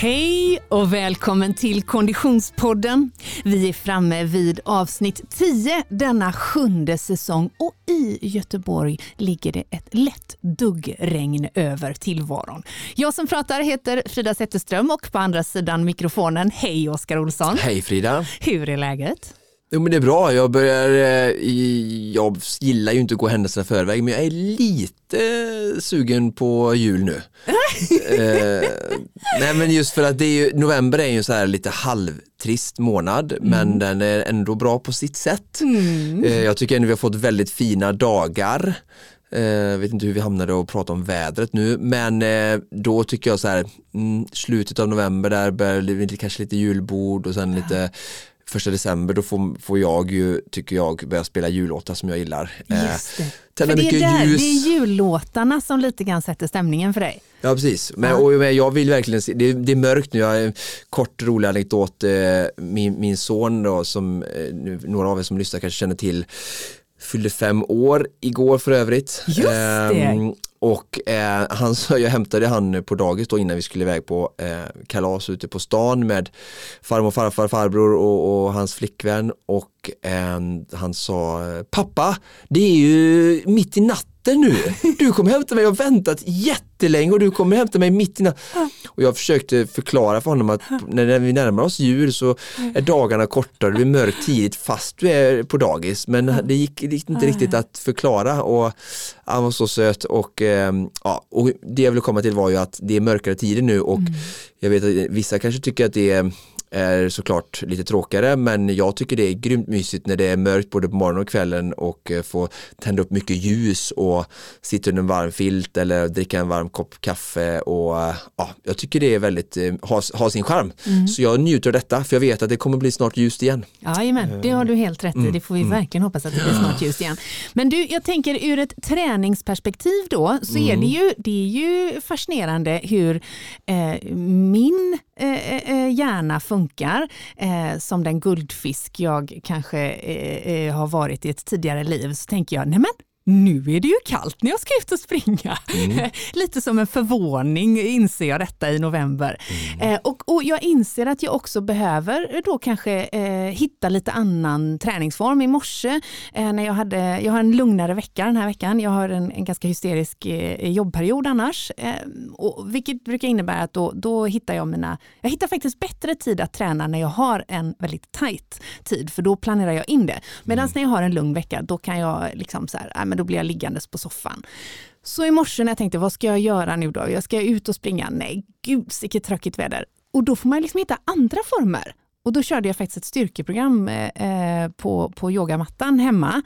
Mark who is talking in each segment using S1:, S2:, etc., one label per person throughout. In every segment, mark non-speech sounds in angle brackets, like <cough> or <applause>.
S1: Hej och välkommen till Konditionspodden. Vi är framme vid avsnitt 10 denna sjunde säsong och i Göteborg ligger det ett lätt duggregn över tillvaron. Jag som pratar heter Frida Zetterström och på andra sidan mikrofonen, hej Oskar Olsson.
S2: Hej Frida.
S1: Hur är läget?
S2: Jo men det är bra, jag börjar, eh, jag gillar ju inte att gå händelserna förväg men jag är lite sugen på jul nu. <laughs> eh, nej men just för att det är ju, november är ju så här lite halvtrist månad mm. men den är ändå bra på sitt sätt. Mm. Eh, jag tycker ändå vi har fått väldigt fina dagar. Jag eh, vet inte hur vi hamnade och pratade om vädret nu men eh, då tycker jag så här mm, slutet av november där börjar det kanske lite julbord och sen lite första december då får, får jag ju, tycker jag, börja spela jullåtar som jag gillar.
S1: Eh, Just det. För det, är där, ljus. det är jullåtarna som lite grann sätter stämningen för dig.
S2: Ja precis, men, och, men jag vill verkligen se, det, det är mörkt nu, jag kort rolig anekdot, eh, min, min son då som eh, några av er som lyssnar kanske känner till fyllde fem år igår för övrigt.
S1: Just det. Ehm,
S2: och eh, han, jag hämtade han på dagis då innan vi skulle iväg på eh, kalas ute på stan med farmor, farfar, farbror och, och hans flickvän. Och eh, han sa pappa det är ju mitt i natten nu. Du kommer hämta mig, jag har väntat jättelänge och du kommer hämta mig mitt i natten. Och jag försökte förklara för honom att när vi närmar oss jul så är dagarna kortare, det blir mörkt tidigt fast du är på dagis. Men det gick, inte riktigt att förklara och han var så söt och, eh, ja, och det jag ville komma till var ju att det är mörkare tider nu och mm. jag vet att vissa kanske tycker att det är är såklart lite tråkigare men jag tycker det är grymt mysigt när det är mörkt både på morgonen och kvällen och eh, få tända upp mycket ljus och sitta under en varm filt eller dricka en varm kopp kaffe och eh, ja, jag tycker det är väldigt, eh, har ha sin charm. Mm. Så jag njuter av detta för jag vet att det kommer bli snart ljust igen.
S1: Jajamän, det har du helt rätt i. Mm. Det får vi mm. verkligen hoppas att det blir snart ljust igen. Men du, jag tänker ur ett träningsperspektiv då så är det mm. ju, det är ju fascinerande hur eh, min eh, hjärna funkar eh, som den guldfisk jag kanske eh, eh, har varit i ett tidigare liv så tänker jag, nej men nu är det ju kallt när jag ska ut och springa. Mm. <laughs> Lite som en förvåning inser jag detta i november. Mm. Eh, och, och, jag inser att jag också behöver då kanske eh, hitta lite annan träningsform. I morse eh, när jag hade, jag har en lugnare vecka den här veckan. Jag har en, en ganska hysterisk eh, jobbperiod annars. Eh, och, vilket brukar innebära att då, då hittar jag mina, jag hittar faktiskt bättre tid att träna när jag har en väldigt tajt tid för då planerar jag in det. Medan mm. när jag har en lugn vecka då kan jag liksom så här, men då blir jag liggandes på soffan. Så i morse när jag tänkte, vad ska jag göra nu då? Jag ska ut och springa. Nej, gud vilket tråkigt väder. Och då får man liksom hitta andra former. Och då körde jag faktiskt ett styrkeprogram eh, eh på, på yogamattan hemma.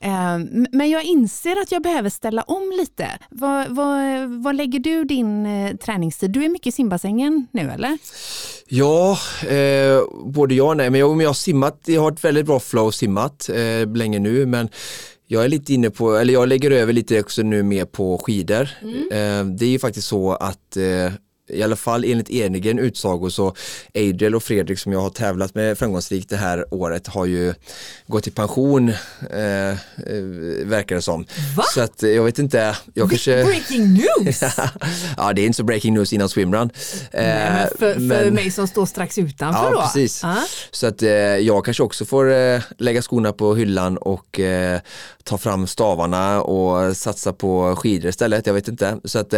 S1: Eh, men jag inser att jag behöver ställa om lite. Vad, vad, vad lägger du din eh, träningstid? Du är mycket i simbassängen nu eller?
S2: Ja, eh, både ja och nej. Men jag, jag har simmat, jag har ett väldigt bra flow simmat eh, länge nu. Men jag är lite inne på, eller jag lägger över lite också nu mer på skidor. Mm. Eh, det är ju faktiskt så att eh, i alla fall enligt egen utsago så Adriel och Fredrik som jag har tävlat med framgångsrikt det här året har ju gått i pension eh, eh verkar det som.
S1: Va?
S2: Så att jag vet inte. Jag kanske...
S1: Breaking news! <laughs>
S2: ja det är inte så breaking news innan swimrun.
S1: Eh, Nej, för, men... för mig som står strax utanför
S2: ja,
S1: då?
S2: Precis. Uh Så att eh, jag kanske också får eh, lägga skorna på hyllan och eh, ta fram stavarna och satsa på skidor istället. Jag vet inte. Så att,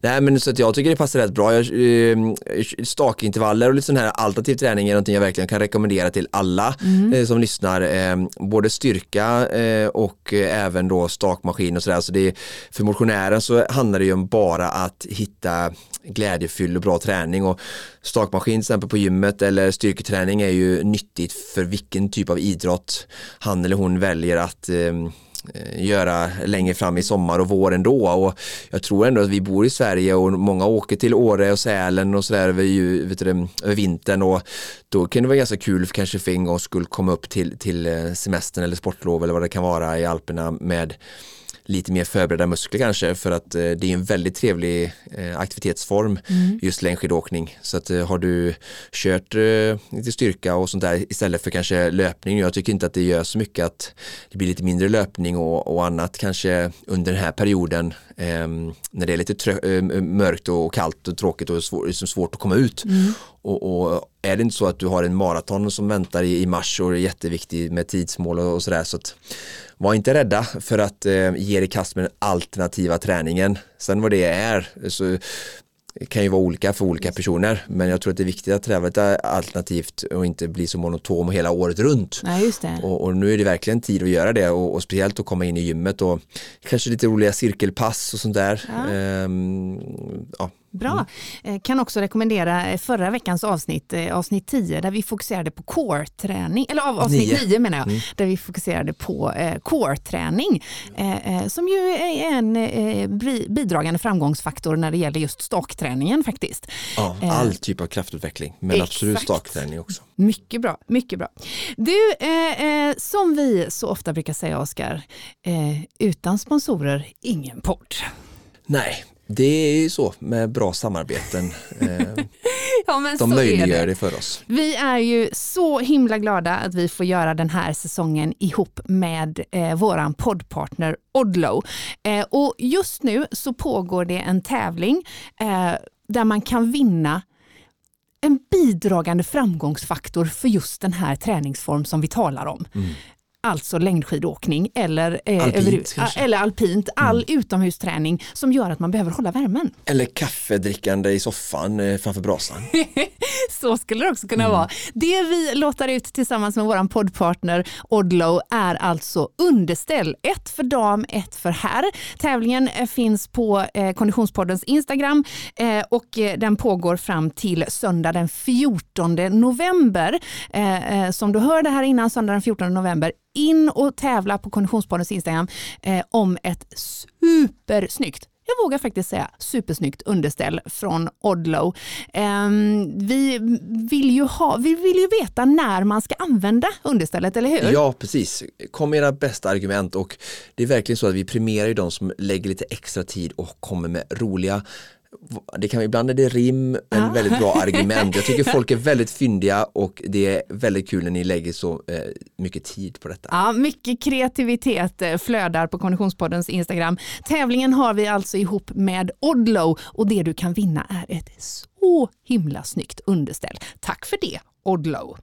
S2: nej, men, så att jag tycker det passar rätt bra bra. Jag, eh, stakintervaller och lite sån här alternativ träning är någonting jag verkligen kan rekommendera till alla mm. eh, som lyssnar. Eh, både styrka eh, och även då stakmaskin och sådär. Så det, för motionären så handlar det ju om bara att hitta glädjefylld och bra träning och stakmaskin till exempel på gymmet eller styrketräning är ju nyttigt för vilken typ av idrott han eller hon väljer att eh, Eh, Eh, göra längre fram i sommar och vår ändå. Och jag tror ändå att vi bor i Sverige och många åker till Åre och Sälen och sådär över, över vintern. Och då kan det vara ganska kul för kanske för en gång skulle komma upp till, till eh, semestern eller sportlov eller vad det kan vara i Alperna med lite mer förberedda muskler kanske för att eh, det är en väldigt trevlig eh, aktivitetsform mm. just längdskidåkning. Så att eh, har du kört lite styrka och sånt där istället för kanske löpning. Jag tycker inte att det gör så mycket att det blir lite mindre löpning och, och annat kanske under den här perioden när det är lite eh, mörkt och kallt och tråkigt och svår, liksom svårt att komma ut. Mm. Och, och, är det inte så att du har en maraton som väntar i, i mars och är jätteviktig med tidsmål och, och sådär så att var inte rädda för att eh, ge dig kast med den alternativa träningen. Sen vad det är, så det kan ju vara olika för olika personer men jag tror att det är viktigt att träna lite alternativt och inte bli så monotom hela året runt.
S1: Det.
S2: Och, och, nu är det verkligen tid att göra det och, och, speciellt att komma in i gymmet och kanske lite roliga cirkelpass och sånt där. Ja. Ehm,
S1: ja, Bra. Mm. Kan också rekommendera eh, förra veckans avsnitt, eh, avsnitt 10, där vi fokuserade på core-träning, eller avsnitt 9 menar jag, mm. där vi fokuserade på eh, core-träning, eh, som ju är en eh, bidragande framgångsfaktor när det gäller just stakträningen faktiskt.
S2: Ja, all typ av kraftutveckling, men Exakt. absolut stakträning också.
S1: Mycket bra, mycket bra. Du, eh, som vi så ofta brukar säga Oskar, utan sponsorer, ingen podd.
S2: Nej, det är ju så med bra samarbeten. Eh, <laughs> ja, de möjliggör det. det. för oss.
S1: Vi är ju så himla glada att vi får göra den här säsongen ihop med eh, våran poddpartner Odlo. Eh, och just nu så pågår det en tävling eh, där man kan vinna en bidragande framgångsfaktor för just den här träningsform som vi talar om. Mm alltså längdskidåkning eller,
S2: eh, alpint,
S1: över, eller alpint, all mm. utomhusträning som gör att man behöver hålla värmen.
S2: Eller kaffedrickande i soffan eh, framför brasan. <laughs>
S1: Så skulle det också kunna mm. vara. Det vi låter ut tillsammans med vår poddpartner Odlo är alltså underställ. Ett för dam, ett för herr. Tävlingen eh, finns på eh, Konditionspoddens Instagram och den pågår fram till söndag den 14 november. Som du hörde här innan, söndag den 14 november in och tävla på Konditionspoddens Instagram eh, om ett supersnyggt jag vågar faktiskt säga supersnyggt underställ från Odlo. Um, vi, vill ju ha, vi vill ju veta när man ska använda understället, eller hur?
S2: Ja, precis. Kom med era bästa argument och det är verkligen så att vi premierar ju de som lägger lite extra tid och kommer med roliga det kan ibland är det rim, en ja. väldigt bra argument. Jag tycker <laughs> folk är väldigt fyndiga och det är väldigt kul när ni lägger så eh, mycket tid på detta.
S1: Ja, mycket kreativitet eh, flödar på Konditionspoddens Instagram. Tävlingen har vi alltså ihop med Odlo och det du kan vinna är ett så himla snyggt underställ. Tack för det Odlo!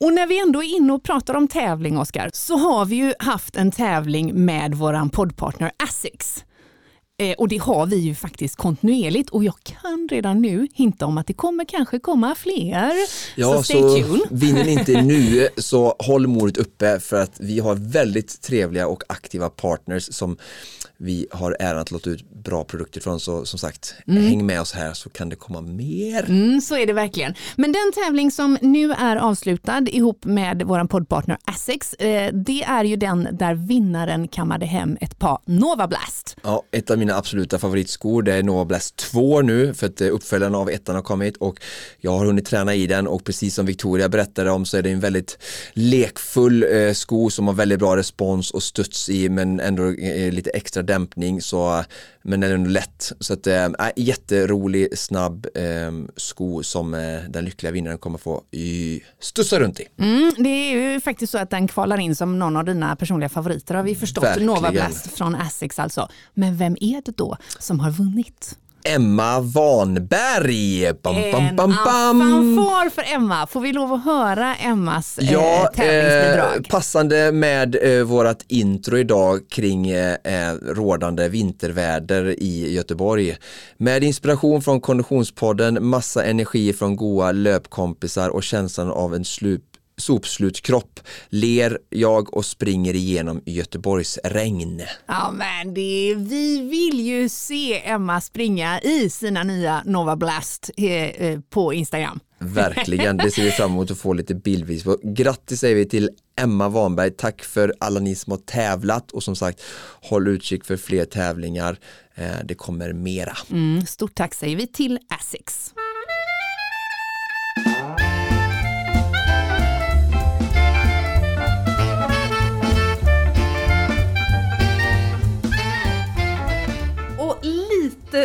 S1: Och när vi ändå är inne och pratar om tävling, Oskar, så har vi ju haft en tävling med våran poddpartner Asics. Eh, och det har vi ju faktiskt kontinuerligt och jag kan redan nu hinta om att det kommer kanske komma fler. Ja, så stay så tuned.
S2: vinner ni inte <laughs> nu så håll modet uppe för att vi har väldigt trevliga och aktiva partners som vi har äran att låta ut bra produkter från. Så som sagt, mm. häng med oss här så kan det komma mer.
S1: Mm, så är det verkligen. Men den tävling som nu är avslutad ihop med vår poddpartner Essex, eh, det är ju den där vinnaren kammade hem ett par Nova Blast.
S2: Ja, ett av mina absoluta favoritskor, det är Nova Blast 2 nu för att eh, uppföljaren av ettan har kommit och jag har hunnit träna i den och precis som Victoria berättade om så är det en väldigt lekfull eh, sko som har väldigt bra respons och studs i men ändå lite extra dämpning så, men den är ändå lätt. Så att, äh, jätterolig, snabb äh, sko som äh, den lyckliga vinnaren kommer få y, studsa runt i.
S1: Mm, det är ju faktiskt så att den kvalar in som någon av dina personliga favoriter har vi förstått. Verkligen. Nova Blast från Asics alltså. Men vem är det då som har vunnit?
S2: Emma Vanberg.
S1: Bam, bam, bam, bam. fanfar för Emma. Får vi lov att höra Emmas eh, ja, eh, tävlingsbidrag? Eh,
S2: passande med eh, vårat intro idag kring eh, eh, rådande vinterväder i Göteborg. Med inspiration från Konditionspodden, massa energi från goa löpkompisar och känslan av en slup sopslutskropp ler jag och springer igenom Göteborgs regn.
S1: Ja men det, vi vill ju se Emma springa i sina nya Nova Blast eh, eh på Instagram.
S2: Verkligen, det ser vi fram emot att få lite bildvis på. Grattis säger vi till Emma Wanberg, tack för alla ni som har tävlat och som sagt håll utkik för fler tävlingar. Eh, det kommer mera.
S1: Mm, stort tack säger vi till Asics.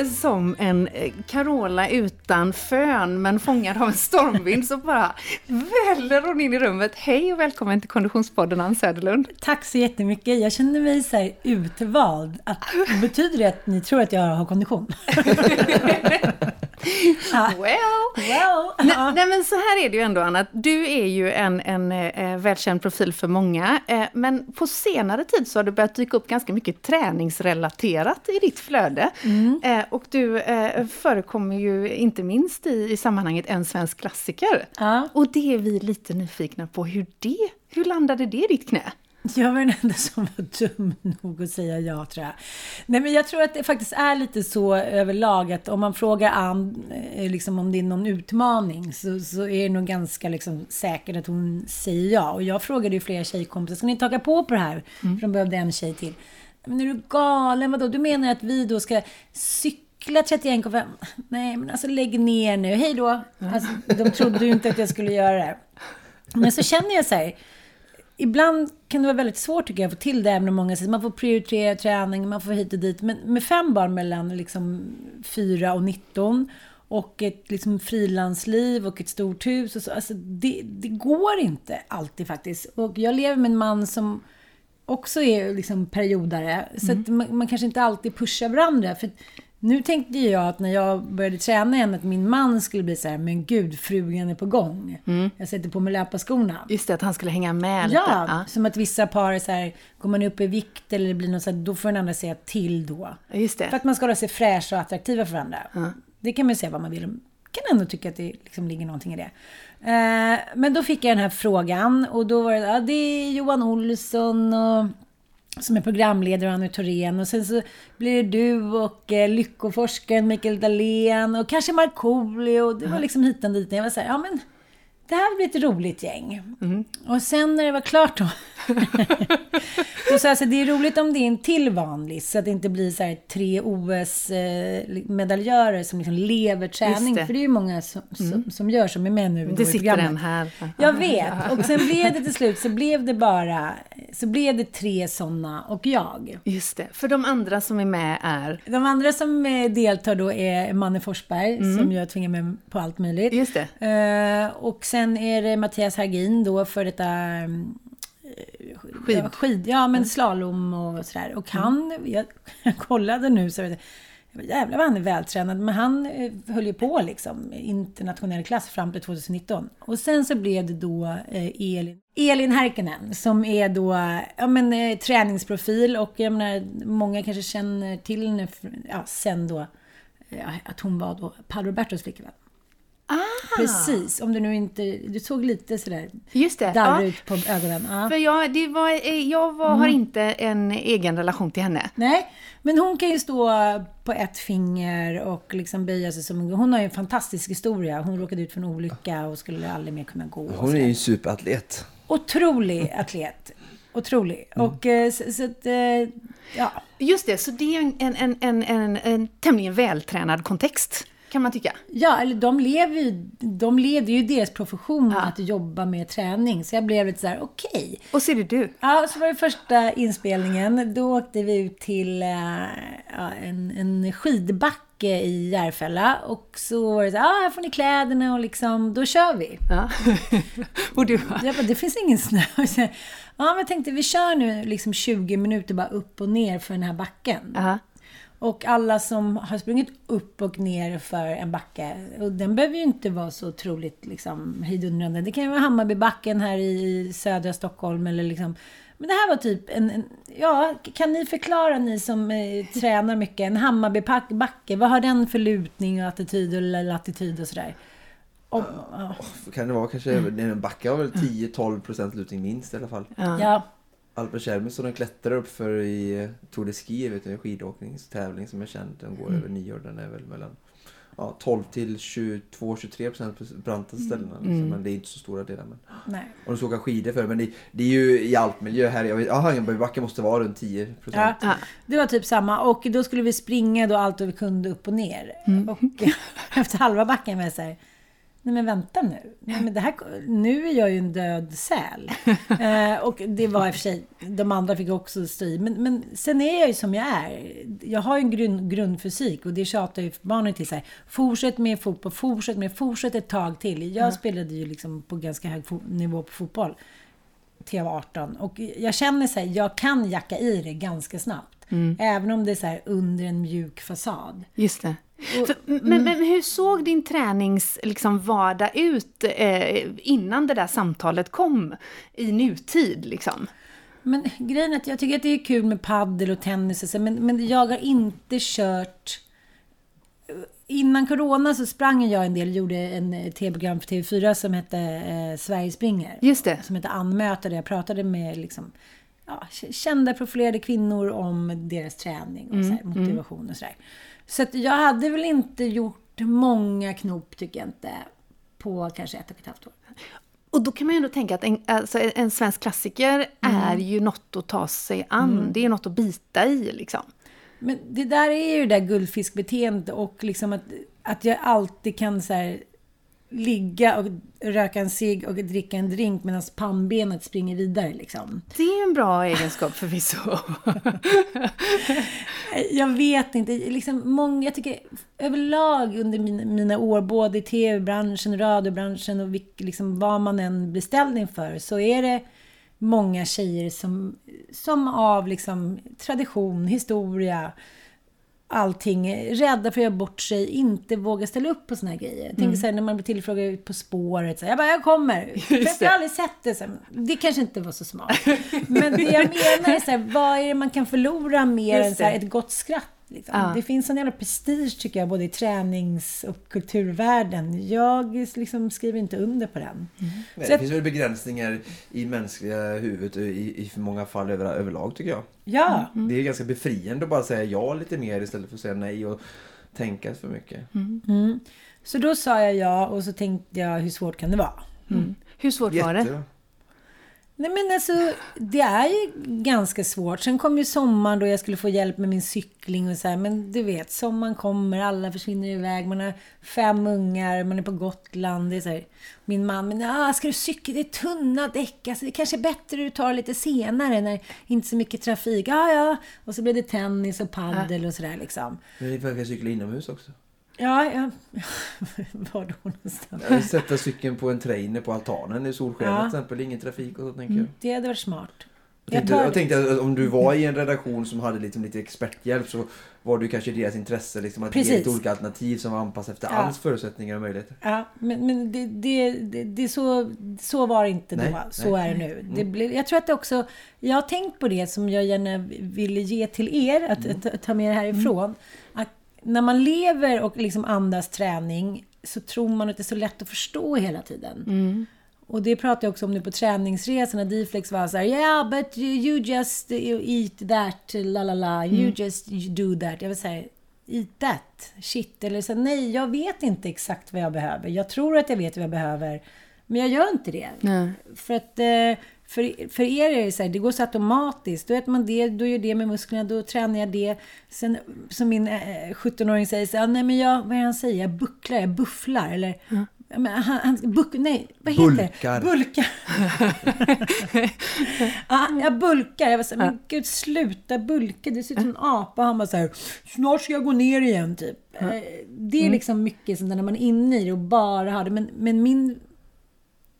S1: Som en eh, Carola utan fön men fångad av en stormvind så bara väller hon in i rummet. Hej och välkommen till Konditionspodden Ann Söderlund.
S3: Tack så jättemycket. Jag känner mig så här utvald. Att, betyder det att ni tror att jag har kondition? <laughs>
S1: Well!
S3: well.
S1: Nej, nej, men så här är det ju ändå Anna, du är ju en, en eh, välkänd profil för många. Eh, men på senare tid så har det börjat dyka upp ganska mycket träningsrelaterat i ditt flöde. Mm. Eh, och du eh, förekommer ju inte minst i, i sammanhanget en svensk klassiker.
S3: Ja.
S1: Och det är vi lite nyfikna på, hur det, hur landade det i ditt knä?
S3: Jag var den enda som var dum nog att säga ja, tror jag. Nej, men jag tror att det faktiskt är lite så överlag att om man frågar Ann eh, liksom om det är någon utmaning så, så är det nog ganska liksom, säkert att hon säger ja. Och jag frågade ju flera tjejkompisar, ska ni taka på på det här? Mm. För de behövde en tjej till. Men är du galen? Vadå? Du menar att vi då ska cykla 31,5? Nej, men alltså lägg ner nu. Hej då! Alltså, de trodde ju inte att jag skulle göra det. Men så känner jag så här ibland kan det vara väldigt svårt tycker jag att få till det, även om många säger man får prioritera träning, man får hit och dit. Men med fem barn mellan liksom 4 och 19 och ett liksom frilansliv och ett stort hus. Och så, alltså det, det går inte alltid faktiskt. Och jag lever med en man som också är liksom periodare. Så mm. man, man, kanske inte alltid pushar varandra. För nu tänkte jag att när jag började träna igen att min man skulle bli så här, men gud, frugan är på gång. Mm. Jag sätter på mig löparskorna.
S1: Just det, att han skulle hänga med
S3: lite. Ja, ja. som att vissa par är så här, går man upp i vikt eller det blir något så här, då får den andra säga till då.
S1: Just det.
S3: För att man ska hålla sig fräscha och attraktiva för varandra. Mm. Det kan man säga vad man vill om. kan ändå tycka att det liksom ligger någonting i det. Eh, men då fick jag den här frågan och då var det, ja, det är Johan Olsson och som är programledare, Annie Thorén. Och sen så blir det du och eh, lyckoforskaren Mikael Dahlén och kanske Markoolio. Det var liksom hit och dit. Jag var så här, ja men det här blir ett roligt gäng. Mm. Och sen när det var klart då. <laughs> då sa jag så det är roligt om det är en till vanlig. Så att det inte blir så här tre OS-medaljörer som liksom lever träning. För det är ju många som, mm. som, som, gör som är med nu.
S1: Det sitter en här.
S3: Jag vet. Och sen blev det till slut så blev det bara så blev det tre sådana och jag.
S1: Just det. För de andra som är med är?
S3: De andra som deltar då är Manne Forsberg mm. som jag tvingar med på allt möjligt.
S1: Just det.
S3: Uh, och sen är det Mattias Hagin då för detta um,
S1: skid.
S3: Ja, skid. Ja, men slalom och sådär. Och han, jag, <laughs> jag kollade nu så Jävlar vad han är vältränad. Men han eh, höll ju på liksom internationell klass fram till 2019. Och sen så blev det då eh, Elin, Elin Härkenen som är då ja, men, eh, träningsprofil. Och jag menar, många kanske känner till henne ja, sen då att hon var då Paolo Robertos flickvän.
S1: Ah.
S3: Precis, om du nu inte... Du såg lite sådär
S1: Just det.
S3: darrig ja. ut på ögonen.
S1: Ja. För jag, det var, eh, jag var, mm. har inte en egen relation till henne.
S3: Nej, men hon kan ju stå på ett finger och liksom böja sig som... Hon har ju en fantastisk historia. Hon råkade ut för en olycka och skulle aldrig mer kunna gå.
S2: Hon är ju superatlet.
S3: Otrolig <laughs> atlet. Otrolig. Mm. Och eh, så, så att, eh, ja.
S1: Just det, så det är en, en, en, en, en tämligen vältränad kontext kan man tycka.
S3: Ja, eller de lever ju, de leder ju deras profession ja. att jobba med träning. Så jag blev lite så här, okej. Okay.
S1: Och så är det du.
S3: Ja, så var det första inspelningen. Då åkte vi ut till uh, en, en skidbacke i Järfälla. Och så var det så här, ah, här får ni kläderna och liksom, då kör vi.
S1: Ja. <laughs> och du
S3: jag bara, det finns ingen snö. <laughs> Ja, men jag tänkte vi kör nu liksom 20 minuter bara upp och ner för den här backen.
S1: Uh -huh.
S3: Och alla som har sprungit upp och ner för en backe, och den behöver ju inte vara så otroligt liksom, hejdundrande. Det kan ju vara Hammarbybacken här i södra Stockholm eller liksom men det här var typ en, en ja, kan ni förklara ni som eh, tränar mycket, en Hammarbybacke, vad har den för lutning och attityd eller latitud och sådär?
S2: Och, ja. Kan det vara kanske, en backe har väl 10-12% lutning minst i alla fall.
S3: Ja.
S2: Albert de klättrar upp för i eh, Tour de Ski, vet du, en skidåkningstävling som är känd. Den går mm. över nio år. Den är väl mellan ja, 12 till 22-23 procent på brantaste mm. ställena. Liksom. Mm. Men det är inte så stora delar. Men...
S3: Nej.
S2: Och de ska åka skidor för Men det, det, är ju i alpmiljö här. Jag vet, Hagenbergbacke måste vara runt 10 procent.
S3: Ja, det var typ samma. Och då skulle vi springa då allt vi kunde upp och ner. Mm. Och <laughs> efter halva backen var jag så här, Nej men vänta nu. Nej, men det här, nu är jag ju en död säl. <laughs> eh, och det var i och för sig, de andra fick också stå i. Men, men sen är jag ju som jag är. Jag har ju en grund, grundfysik och det tjatar ju barnen till sig. Fortsätt med fotboll, fortsätt med, fortsätt ett tag till. Jag spelade ju liksom på ganska hög nivå på fotboll. Till jag var 18. Och jag känner här, jag kan jacka i det ganska snabbt. Mm. Även om det är så här under en mjuk fasad.
S1: Just det. För, men, men, hur såg din träningsvardag liksom, ut eh, innan det där samtalet kom i nutid? Liksom?
S3: Men grejen är att jag tycker att det är kul med paddel och tennis och så, men, men jag har inte kört... Innan corona så sprang jag en del, gjorde en eh, tv-program för TV4 som hette eh, Sverige springer.
S1: Just det.
S3: Som hette Anmöte, där jag pratade med liksom, ja, kända profilerade kvinnor om deras träning och mm, så här, mm. motivation och sådär. Så att jag hade väl inte gjort många knop, tycker jag inte, på kanske ett och ett halvt år.
S1: Och då kan man ju ändå tänka att en, alltså en svensk klassiker mm. är ju något att ta sig an. Mm. Det är något att bita i liksom.
S3: Men det där är ju det där guldfiskbeteendet och liksom att, att jag alltid kan så här, ligga och röka en cigg och dricka en drink medan pannbenet springer vidare. Liksom.
S1: Det är en bra egenskap förvisso. <laughs>
S3: jag vet inte. Liksom, många, jag tycker överlag under mina, mina år, både i tv-branschen, radiobranschen och vilk, liksom, vad man än blir ställd inför, så är det många tjejer som, som av liksom, tradition, historia, allting, rädda för att göra bort sig, inte våga ställa upp på såna här grejer. Tänker mm. så här, när man blir tillfrågad ut på spåret, så här, jag bara, jag kommer. <laughs> Jag har aldrig sett det. Så här, det kanske inte var så smart. <laughs> Men det jag menar är så här, vad är det man kan förlora mer än så här, ett gott skratt? Liksom. Ja. Det finns en jävla prestige tycker jag, både i tränings och kulturvärlden. Jag liksom skriver inte under på den. Mm.
S2: Nej, det finns väl begränsningar i mänskliga huvudet i, i för många fall över, överlag tycker jag.
S3: Ja.
S2: Mm. Det är ganska befriande att bara säga ja lite mer istället för att säga nej och tänka för mycket.
S3: Mm. mm. Så då sa jag ja och så tänkte jag hur svårt kan det vara?
S1: Mm. Hur svårt Jätte. var det?
S3: Nej men alltså, det är ju ganska svårt. Sen kom ju sommaren då jag skulle få hjälp med min cykling och så här. Men du vet, sommaren kommer, alla försvinner iväg. Man har fem ungar, man är på Gotland. Det är så här, min man, men ah, ska du cykla? Det är tunna däck. Alltså, det kanske är bättre du tar lite senare när det inte är så mycket trafik. Ja, ja. Och så blev det tennis och paddel och sådär liksom.
S2: Men för att cykla inomhus också.
S3: Ja, ja. <laughs> Var då någonstans?
S2: Sätta cykeln på en trainer på altanen i solskenet ja. till exempel. Ingen trafik och så tänker jag. Mm,
S3: det hade varit smart.
S2: Jag tänkte, jag, tänkte att om du var i en redaktion som hade liksom lite experthjälp så var du kanske i deras intresse liksom att Precis. ge lite olika alternativ som var anpassade efter ja. alls förutsättningar och möjligheter.
S3: Ja, men, men det, det, det, det så, så var det inte nej, då. Så nej. är det nu. Mm. Det blev, jag tror att det också, jag har tänkt på det som jag gärna vill ge till er, att, mm. att ta med er härifrån. Mm när man lever och liksom andas träning så tror man att det är så lätt att förstå hela tiden. Mm. Och det pratade jag också om nu på träningsresorna. Diflex var så här, yeah but you just eat that, la la la, you mm. just do that. Jag vill säga, eat that, shit. Eller så nej, jag vet inte exakt vad jag behöver. Jag tror att jag vet vad jag behöver, men jag gör inte det. Mm. För att eh, för, för er är det så här, det går så automatiskt. Då äter man det, då gör det med musklerna, då tränar jag det. Sen som min eh, 17-åring säger så här, nej men jag, vad är han säger? Jag bucklar, jag bufflar. Eller, mm. Men han, han, buck, nej, vad heter
S2: bulkar.
S3: det? Bulkar. <laughs> ja, jag bulkar. Jag var så här, men gud sluta bulka. Du ser ut som en apa. Han bara så här, snart ska jag gå ner igen typ. Mm. Det är liksom mycket sånt när man är inne i det och bara har det. Men, men min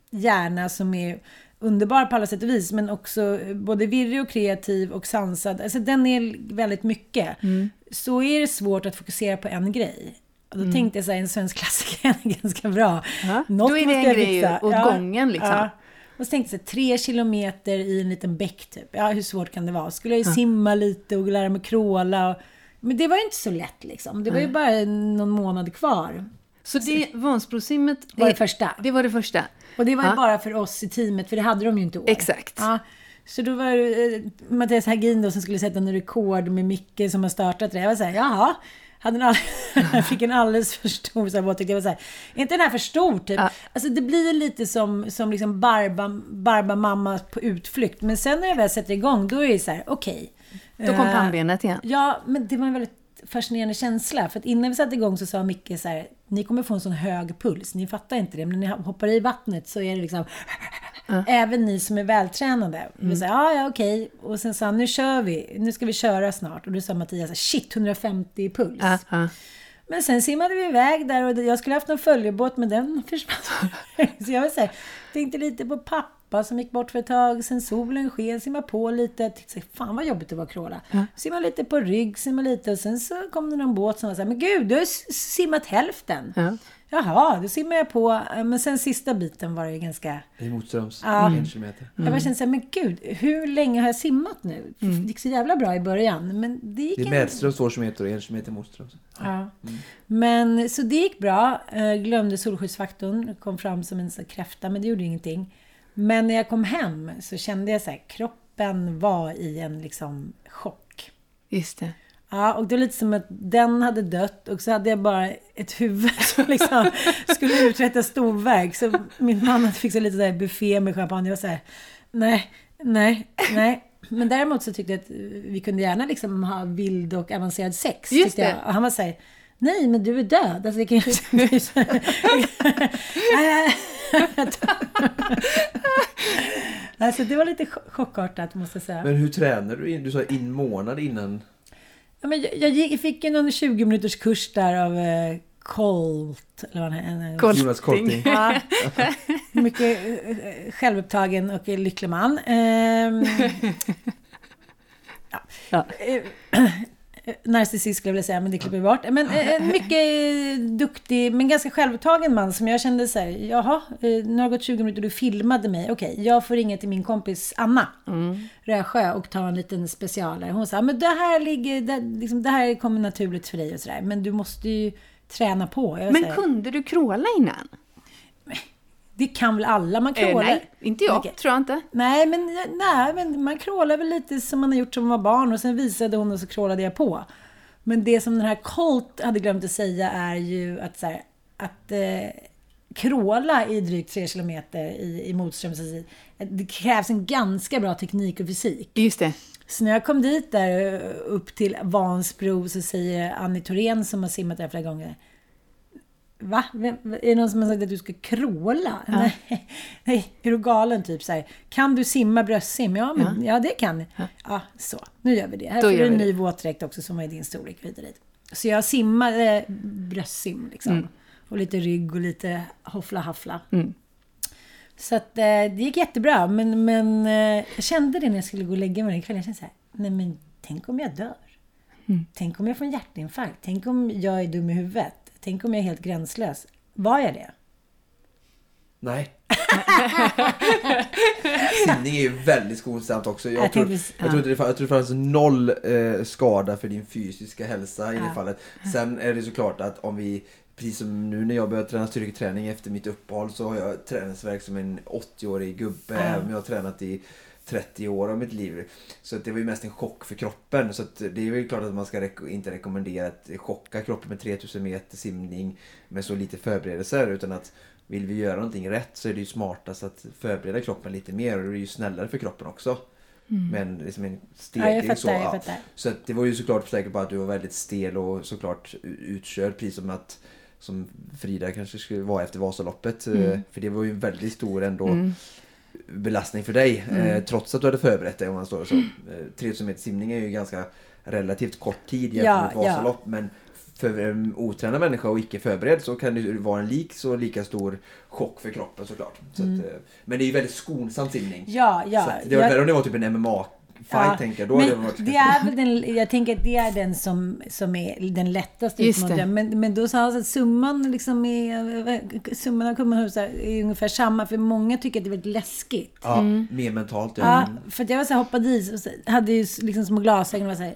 S3: hjärna som är underbar på alla sätt och vis, men också både virrig och kreativ och sansad. Alltså den är väldigt mycket. Mm. Så är det svårt att fokusera på en grej. Och då mm. tänkte jag så här, en svensk <laughs> klassiker är ganska bra.
S1: Ja, Något då är det en grej åt ja, gången liksom. Ja.
S3: Och så tänkte jag så här, tre kilometer i en liten bäck typ. Ja, hur svårt kan det vara? Skulle jag ju ja. simma lite och lära mig kråla. Och, men det var ju inte så lätt liksom. Det var ju bara någon månad kvar.
S1: Så det Vansbrosimmet
S3: var det första?
S1: Det var det första.
S3: Och det var ju bara för oss i teamet, för det hade de ju inte i år.
S1: Exakt.
S3: Ja. Så då var det eh, Mattias Hagin då som skulle sätta en rekord med Micke som har startat det. Jag var såhär, jaha. Hade en all... <laughs> fick en alldeles för stor så här, Jag var såhär, är inte den här för stor typ? Ja. Alltså det blir lite som, som liksom Barba, Barba mamma på utflykt. Men sen när jag väl sätter igång, då är det så här, okej.
S1: Okay. Då kom pannbenet igen.
S3: Ja, men det var en väldigt fascinerande känsla. För att innan vi satte igång så sa Micke så här, ni kommer få en sån hög puls, ni fattar inte det, men när ni hoppar i vattnet så är det liksom Även ni som är vältränade. Mm. Vi sa, ja, ja, okej. Och sen sa han, nu kör vi. Nu ska vi köra snart. Och då sa Mattias, shit, 150 puls. -huh. Men sen simmade vi iväg där och jag skulle haft en följebåt, men den <laughs> försvann. så jag vill säga, tänkte lite på pappa som gick bort för ett tag. Sen solen sken, simmade på lite. Tänkte, fan vad jobbigt det var att kråla. Ja. Simmade lite på rygg, simmade lite och sen så kom det någon båt som var så här, men gud, du har simmat hälften. Ja. Jaha, då simmar jag på. Men sen sista biten var det ju ganska...
S2: I motströms, ja. en kilometer.
S3: Mm. Jag bara kände såhär, men gud, hur länge har jag simmat nu? Mm. Det gick så jävla bra i början, men det gick...
S2: Det är medströms två kilometer och en kilometer motströms.
S3: Ja. ja. Mm. Men, så det gick bra. Jag glömde solskyddsfaktorn, kom fram som en kräfta, men det gjorde ingenting. Men när jag kom hem så kände jag så här, kroppen var i en liksom chock.
S1: Just det.
S3: Ja, och det var lite som att den hade dött och så hade jag bara ett huvud <laughs> som liksom skulle uträtta storverk. Så min man hade fixat lite där buffé med champagne och så här, nej, nej, nej. Men däremot så tyckte jag att vi kunde gärna liksom ha vild och avancerad sex.
S1: Just det.
S3: Jag. Och han var så här, nej men du är död. Alltså, det kan <laughs> <laughs> alltså det var lite chockartat måste jag säga.
S2: Men hur tränar du? Du sa in månad innan
S3: Ja, men jag, jag fick någon 20 minuters kurs där av eh, Colt. Eller vad han
S2: Colting. Jonas Colting. Ja, <laughs>
S3: mycket eh, självupptagen och lycklig man. Ehm, <laughs> ja. ja. <clears throat> <clears throat> Eh, narcissist skulle jag vilja säga, men det klipper vi bort. Men en mycket duktig, men ganska självupptagen man som jag kände så här, jaha, nu har det gått 20 minuter och du filmade mig. Okej, okay, jag får ringa till min kompis Anna mm. Rösjö och ta en liten specialare. Hon sa, men det här ligger, det, liksom, det här kommer naturligt för dig och sådär. Men du måste ju träna på.
S1: men säga, kunde du kråla innan?
S3: Det kan väl alla? Man krålar? Eh,
S1: nej, inte jag. Okay. Tror jag inte.
S3: Nej men, nej, men man krålar väl lite som man har gjort som man var barn och sen visade hon och så krålade jag på. Men det som den här Colt hade glömt att säga är ju att, så här, att eh, kråla i drygt tre kilometer i, i motströms. Det krävs en ganska bra teknik och fysik.
S1: Just det.
S3: Så när jag kom dit där eh, upp till Vansbro så säger Annie Thorén som har simmat där flera gånger Va? Är det någon som har sagt att du ska kråla? Ja. Nej. Nej, är du galen? Typ så här. Kan du simma bröstsim? Ja, men, ja. ja det kan ja. ja, så. Nu gör vi det. Här Då får du en ny våtdräkt också som är din storlek. Vidare. Så jag simmade bröstsim liksom. Mm. Och lite rygg och lite hoffla haffla. Mm. Så att, eh, det gick jättebra. Men, men eh, jag kände det när jag skulle gå och lägga mig den kvällen. Jag kände så här, nej men tänk om jag dör? Mm. Tänk om jag får en hjärtinfarkt? Tänk om jag är dum i huvudet? Tänk om jag är helt gränslös. Var jag det?
S2: Nej. <laughs> Simning är ju väldigt skonsamt också. Jag, jag, tror, tänkte, jag, tror, det, jag tror det fanns noll eh, skada för din fysiska hälsa i ja. det fallet. Sen är det såklart att om vi Precis som nu när jag börjar träna styrketräning efter mitt uppehåll så har jag träningsverk som en 80-årig gubbe. Ja. Jag har tränat i 30 år av mitt liv. Så det var ju mest en chock för kroppen. Så det är väl klart att man ska rek inte rekommendera att chocka kroppen med 3000 meter simning med så lite förberedelser. Utan att vill vi göra någonting rätt så är det ju smartast att förbereda kroppen lite mer. Och det är ju snällare för kroppen också. Mm. Men liksom en stegring ja, så. Ja. Så det var ju såklart säker på att du var väldigt stel och såklart utkörd. Precis som att som Frida kanske skulle vara efter Vasaloppet. Mm. För det var ju en väldigt stor ändå mm belastning för dig. Mm. Eh, trots att du hade förberett dig om man står så. Eh, 3000 meter simning är ju ganska relativt kort tid jämfört med ja, Vasalopp. Ja. Men för en otränad människa och icke förberedd så kan det vara en lik så lika stor chock för kroppen såklart. Så mm. att, eh, men det är ju väldigt skonsam simning.
S3: Ja, ja.
S2: Så det var värre om det var typ en MMA fight ja, tänker jag. Då
S3: men det, det är väl den, jag tänker att det är den som, som är den lättaste utmaningen. Men, men då sa han att summan liksom är, summan av kummanhus är ungefär samma. För många tycker att det är väldigt läskigt.
S2: Ja, mm. mer mentalt.
S3: Ja. ja, för att jag var så här, hoppade i och så, hade ju liksom små glasögon och var så här,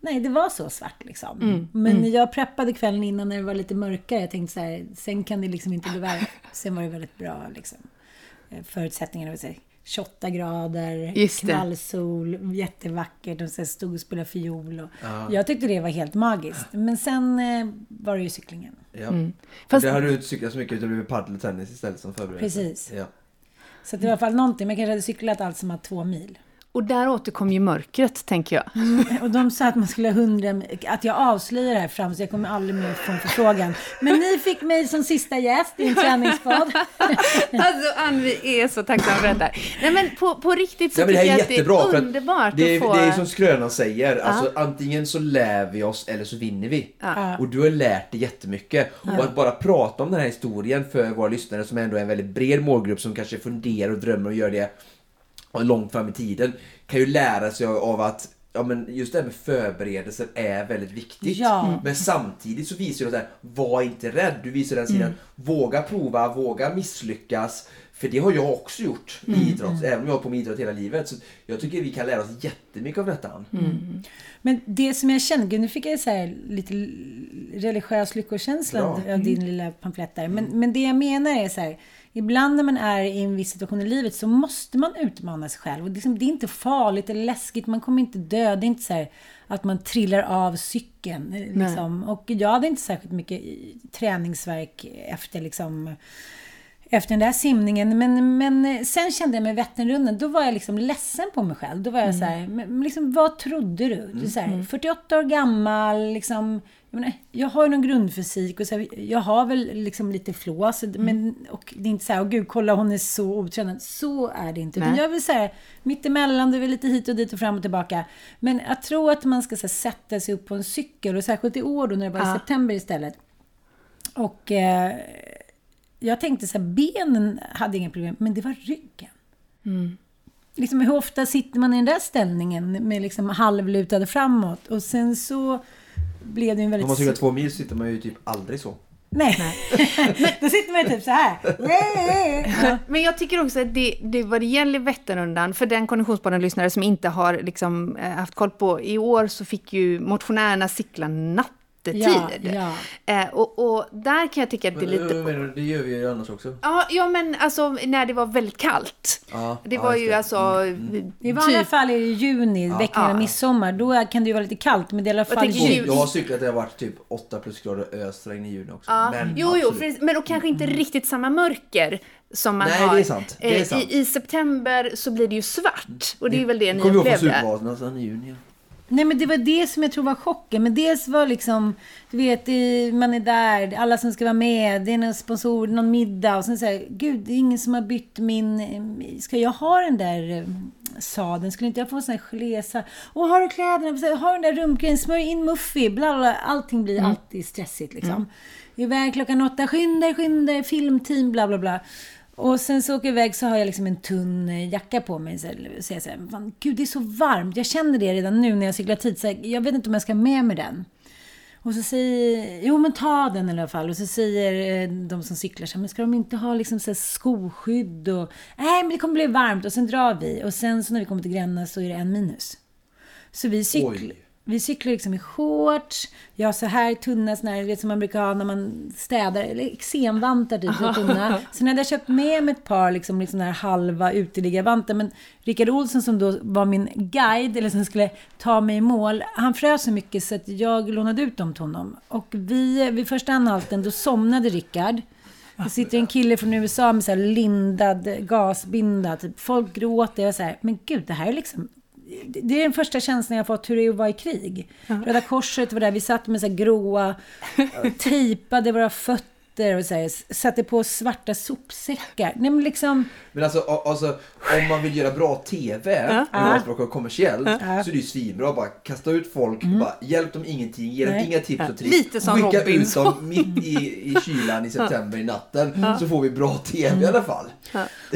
S3: Nej, det var så svart liksom. Mm, men mm. jag preppade kvällen innan när det var lite mörkare. Jag tänkte så här, sen kan det liksom inte bli värre. Sen var det väldigt bra liksom. Eh, förutsättningarna. Vill säga. 28 grader, knallsol, jättevackert och så stod och spelade fiol. Och ja. Jag tyckte det var helt magiskt. Men sen eh, var det ju cyklingen.
S2: Ja. Mm. Fast... Det hade du inte cyklat så mycket utan det blev padel och tennis istället som förberedelse.
S3: Precis. Ja. Så det var i alla fall någonting. Men jag kanske hade cyklat allt som att två mil.
S1: Och där återkom ju mörkret, tänker jag.
S3: Och de sa att man skulle ha hundra, att jag avslöjar det här fram så jag kommer aldrig mer få en förfrågan. Men ni fick mig som sista gäst i en träningspodd. <laughs>
S1: alltså Ann, vi är så tacksamma för detta. Nej men på, på riktigt så
S2: Ja,
S1: tycker
S2: här
S1: jag
S2: är jättebra.
S1: att det
S2: för
S1: är underbart
S2: det, är,
S1: att få...
S2: det är som skrönan säger. Alltså, antingen så lär vi oss eller så vinner vi.
S3: Ja.
S2: Och du har lärt dig jättemycket. Och att bara prata om den här historien för våra lyssnare som ändå är en väldigt bred målgrupp som kanske funderar och drömmer och gör det långt fram i tiden. Kan ju lära sig av att Ja men just det här med förberedelser är väldigt viktigt.
S3: Ja. Mm.
S2: Men samtidigt så visar du att var inte rädd. Du visar den sidan. Våga prova, våga misslyckas. För det har jag också gjort i idrott, även om jag har på med idrott hela livet. Så jag tycker vi kan lära oss jättemycket av detta.
S3: Men det som jag känner, nu fick jag så här lite religiös lyckokänsla
S2: Bra.
S3: av din lilla pamflett där. Men, men det jag menar är så här, ibland när man är i en viss situation i livet så måste man utmana sig själv. Och liksom, det är inte farligt eller läskigt, man kommer inte dö. Det är inte så här att man trillar av cykeln. eh, Liksom. Och jag hade inte särskilt mycket träningsverk efter liksom efter den där simningen. Men, men sen kände jag med Vätternrundan, då var jag liksom ledsen på mig själv. Då var jag så här, men liksom, vad trodde du? du så här, 48 år gammal, liksom, jag, menar, jag har ju någon grundfysik och så här, jag har väl liksom lite flås. Men, och det är inte så här, åh gud, kolla hon är så otränad. Så är det inte. Utan jag vill säga mittemellan, det är väl lite hit och dit och fram och tillbaka. Men jag tror att man ska här, sätta sig upp på en cykel och särskilt i år då när det var i
S1: Ja.
S3: september istället. Och eh, jag tänkte så här, benen hade inga problem, men det var ryggen. Liksom, hur ofta sitter man i den där ställningen med liksom halvlutade framåt? Och sen så blev det en väldigt...
S2: Om man cyklar två mil sitter man ju typ aldrig så.
S3: Nej, <laughs> då sitter man ju typ så här. <laughs> Ja.
S1: Men jag tycker också att det, det vad det gäller Vätternrundan, för den konditionspodden-lyssnare som inte har liksom, eh, haft koll på, i år så fick ju motionärerna cykla nattetid.
S3: Ja, ja.
S1: Eh, och, och där kan jag tycka att det är lite...
S2: Men, det gör vi ju annars också.
S1: Ja, ja, men alltså när det var väldigt kallt.
S2: Ja,
S1: det
S2: ja,
S1: var ju
S2: det.
S1: alltså...
S3: I vanliga
S1: Typ,
S3: fall är det juni, veckan innan
S1: Ja.
S3: midsommar. Då kan det ju vara lite kallt, men det är i alla fall juni.
S1: ju-
S2: Jag har cyklat där det har varit typ 8 plusgrader och ösregn i juni också.
S1: ja,
S2: Men
S1: jo, jo, för, men och kanske inte riktigt samma mörker som man
S2: Nej,
S1: har.
S2: det är sant. Det är
S1: Eh,
S2: sant.
S1: I, I september så blir det ju svart. Och det är väl det ni
S2: Kommer ihåg från
S1: upplevde.
S2: Supervasan, alltså i juni.
S3: Nej men det var det som jag tror var chocken. Men dels var liksom, du vet, man är där, alla som ska vara med, det är någon sponsor, någon middag och sen säger gud, det är ingen som har bytt min, ska jag ha den där eh, sadeln? Skulle inte jag få en sån här gelésa? Och har du kläderna? Har du den där rumpgrejen? Smörj in Muffy? Bla, bla. Allting blir alltid stressigt liksom. Iväg klockan åtta, skynda skynda filmteam, bla bla bla. Och sen så åker jag iväg så har jag liksom en tunn eh, jacka på mig. Så jag säger fan, gud det är så varmt. Jag känner det redan nu när jag cyklar tid. Så jag, jag vet inte om jag ska med mig den. Och så säger, jo men ta den i alla fall. Och så säger eh, de som cyklar så här, men ska de inte ha liksom så skoskydd och, nej men det kommer bli varmt. Och sen drar vi. Och sen så när vi kommer till Gränna så är det en minus. Så vi cyklar. Vi cyklar liksom i shorts, jag har så här tunna såna här, vet som man brukar ha när man städar, eller eksemvantar typ, så tunna. <laughs> Sen hade jag köpt med mig ett par liksom, liksom här halva uteliggarvantar, men Rickard Olsson som då var min guide, eller som skulle ta mig i mål, han frös så mycket så att jag lånade ut dem till honom. Och vi, vid första anhalten, då somnade Rickard. Det sitter en kille från USA med så lindad gasbinda. Typ. Folk gråter. Jag här, men gud, det här är liksom... Det är den första känslan jag fått hur det är att vara i krig. Röda Korset var där. Vi satt med så här gråa, <laughs> tejpade våra fötter och så här, satte på svarta sopsäckar. Nej men liksom...
S2: Men alltså, alltså om man vill göra bra TV, ska vara kommersiellt, så är det ju svinbra. Bara kasta ut folk, bara hjälp dem ingenting, ge dem
S3: Nej.
S2: inga tips och tricks.
S1: Lite som
S2: Skicka ut
S1: Robinson.
S2: dem <laughs> mitt i, i kylan i september i natten, så får vi bra TV i alla fall.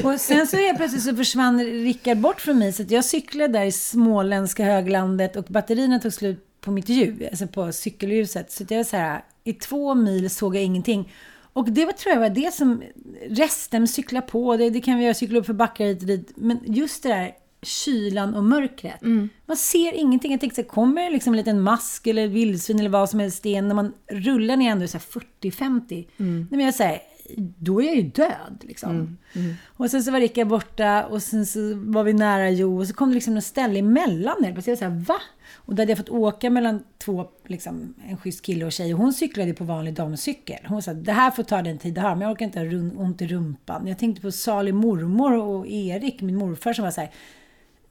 S3: Och sen så helt plötsligt så försvann Rickard bort från mig. Så att jag cyklade där i småländska höglandet och batterierna tog slut på mitt ljus, alltså på cykelljuset. Så jag var så här, i två mil såg jag ingenting. Och det var, tror jag var det som, resten cykla på, det, det kan vi göra, cykla upp för backar hit och dit. Men just det där kylan och mörkret. Man ser ingenting. Jag tänkte så här, kommer det liksom en liten mask eller vildsvin eller vad som helst sten när man rullar ner ändå så här 40-50. Nej, men jag säger, då är jag ju död liksom. Och sen så var Rickard borta och sen så var vi nära Jo och så kom det liksom något ställe emellan där. Så jag så här, va? Och då hade jag fått åka mellan två, liksom, en schysst kille och tjej. Och hon cyklade på vanlig damcykel. Hon sa, det här får ta den tid det har, men jag orkar inte ha run- ont i rumpan. Jag tänkte på salig mormor och Erik, min morfar, som var så här,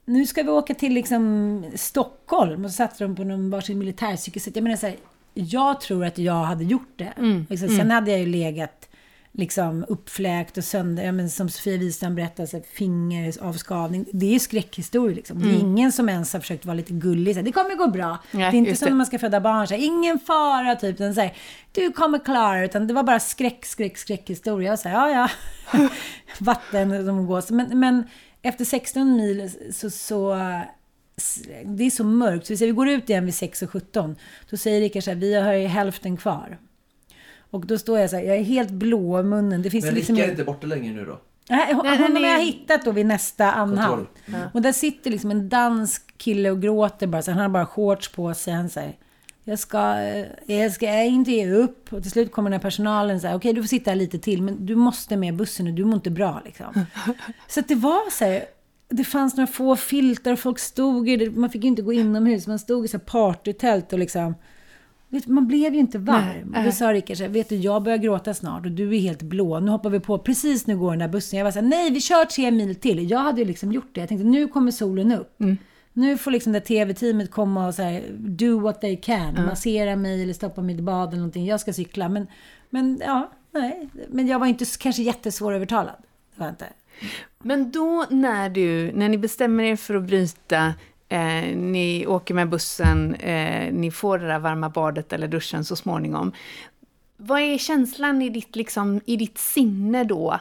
S3: nu ska vi åka till liksom Stockholm och så satte de på någon varsin militärcykel. Så jag menar så här, jag tror att jag hade gjort det.
S1: Mm,
S3: Liksom, sen hade jag ju legat liksom uppfläkt och sönder, ja, men som Sofia Wistam berättade, så fingeravskavning. Det är ju skräckhistorier liksom. Det är ingen som ens har försökt vara lite gullig. Så här, det kommer gå bra.
S1: Mm. Nej,
S3: det är inte som
S1: det.
S3: när man ska föda barn, så här, ingen fara typ. Så här, du kommer klara. Utan det var bara skräck, skräck, skräckhistoria. Och så här, ja, ja. <laughs> Vatten som går. Men, men efter 16 mil så, så det är så mörkt. Så vi, säger, vi går ut igen vid 6.17. Då säger Rickard så här, vi har ju hälften kvar. Och då står jag så här, jag är helt blå i munnen. Det finns
S2: Men
S3: liksom
S2: Rickard är inte borta länge nu då?
S3: Nej, honom har jag hittat då vid nästa anhalt.
S2: Kontroll.
S3: Och där sitter liksom en dansk kille och gråter bara. Så han har bara shorts på sig. Han säger jag ska, eh, jag ska inte ge upp. Och till slut kommer den här personalen och säger okej du får sitta här lite till. Men du måste med bussen och du mår inte bra liksom. <laughs> Så att det var så här. Det fanns några få filtar och folk stod i det. Man fick ju inte gå inomhus. Man stod i så här partytält och liksom. Vet, man blev ju inte varm.
S1: Nej,
S3: och
S1: nej.
S3: då sa Rickard så här, vet du, jag börjar gråta snart och du är helt blå. Nu hoppar vi på, precis nu går den där bussen. Jag var så här, nej vi kör tre mil till. Jag hade ju liksom gjort det. Jag tänkte, nu kommer solen upp. Nu får liksom det tv-teamet komma och så här, do what they can. Massera mig eller stoppa ett bad eller någonting. Jag ska cykla. Men, men ja, nej. Men jag var inte kanske jättesvårövertalad. Det var inte.
S1: Men då när du, när ni bestämmer er för att bryta, eh, ni åker med bussen, eh, ni får det där varma badet eller duschen så småningom. Vad är känslan i ditt, liksom, i ditt sinne då?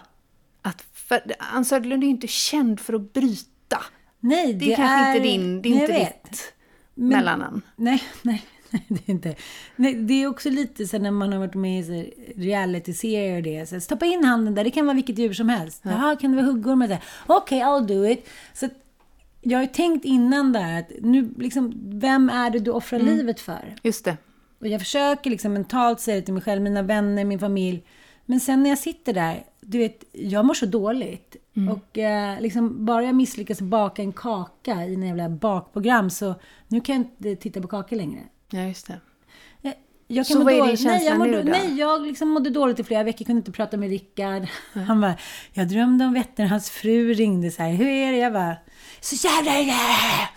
S1: Att, för Ann Söderlund är ju inte känd för att bryta.
S3: Nej,
S1: Det är kanske inte din, det är inte
S3: vet.
S1: ditt
S3: Men-
S1: mellannamn.
S3: Nej, <laughs> nej, nej, det är inte. Nej, det är också lite så när man har varit med i reality-serier och det. Så stoppa in handen där, det kan vara vilket djur som helst. Jaha, kan det vara huggormar? Okej, I'll do it. Så jag har ju tänkt innan där att nu, liksom, vem är det du offrar livet för?
S1: Just det.
S3: Och jag försöker liksom mentalt säga det till mig själv, mina vänner, min familj. Men sen när jag sitter där, du vet, jag mår så dåligt. Och eh, liksom, bara jag misslyckas baka en kaka i en jävla bakprogram så nu kan jag inte titta på kakor längre.
S1: Ja, just det.
S3: Jag, jag
S1: Så vad är din
S3: dåligt- nej,
S1: känsla
S3: jag mådde,
S1: nu då?
S3: Nej, jag liksom mådde dåligt i flera veckor, kunde inte prata med Rickard. Han bara, jag drömde om Vättern, hans fru ringde så här, hur är det? Jag bara, så jävla yeah!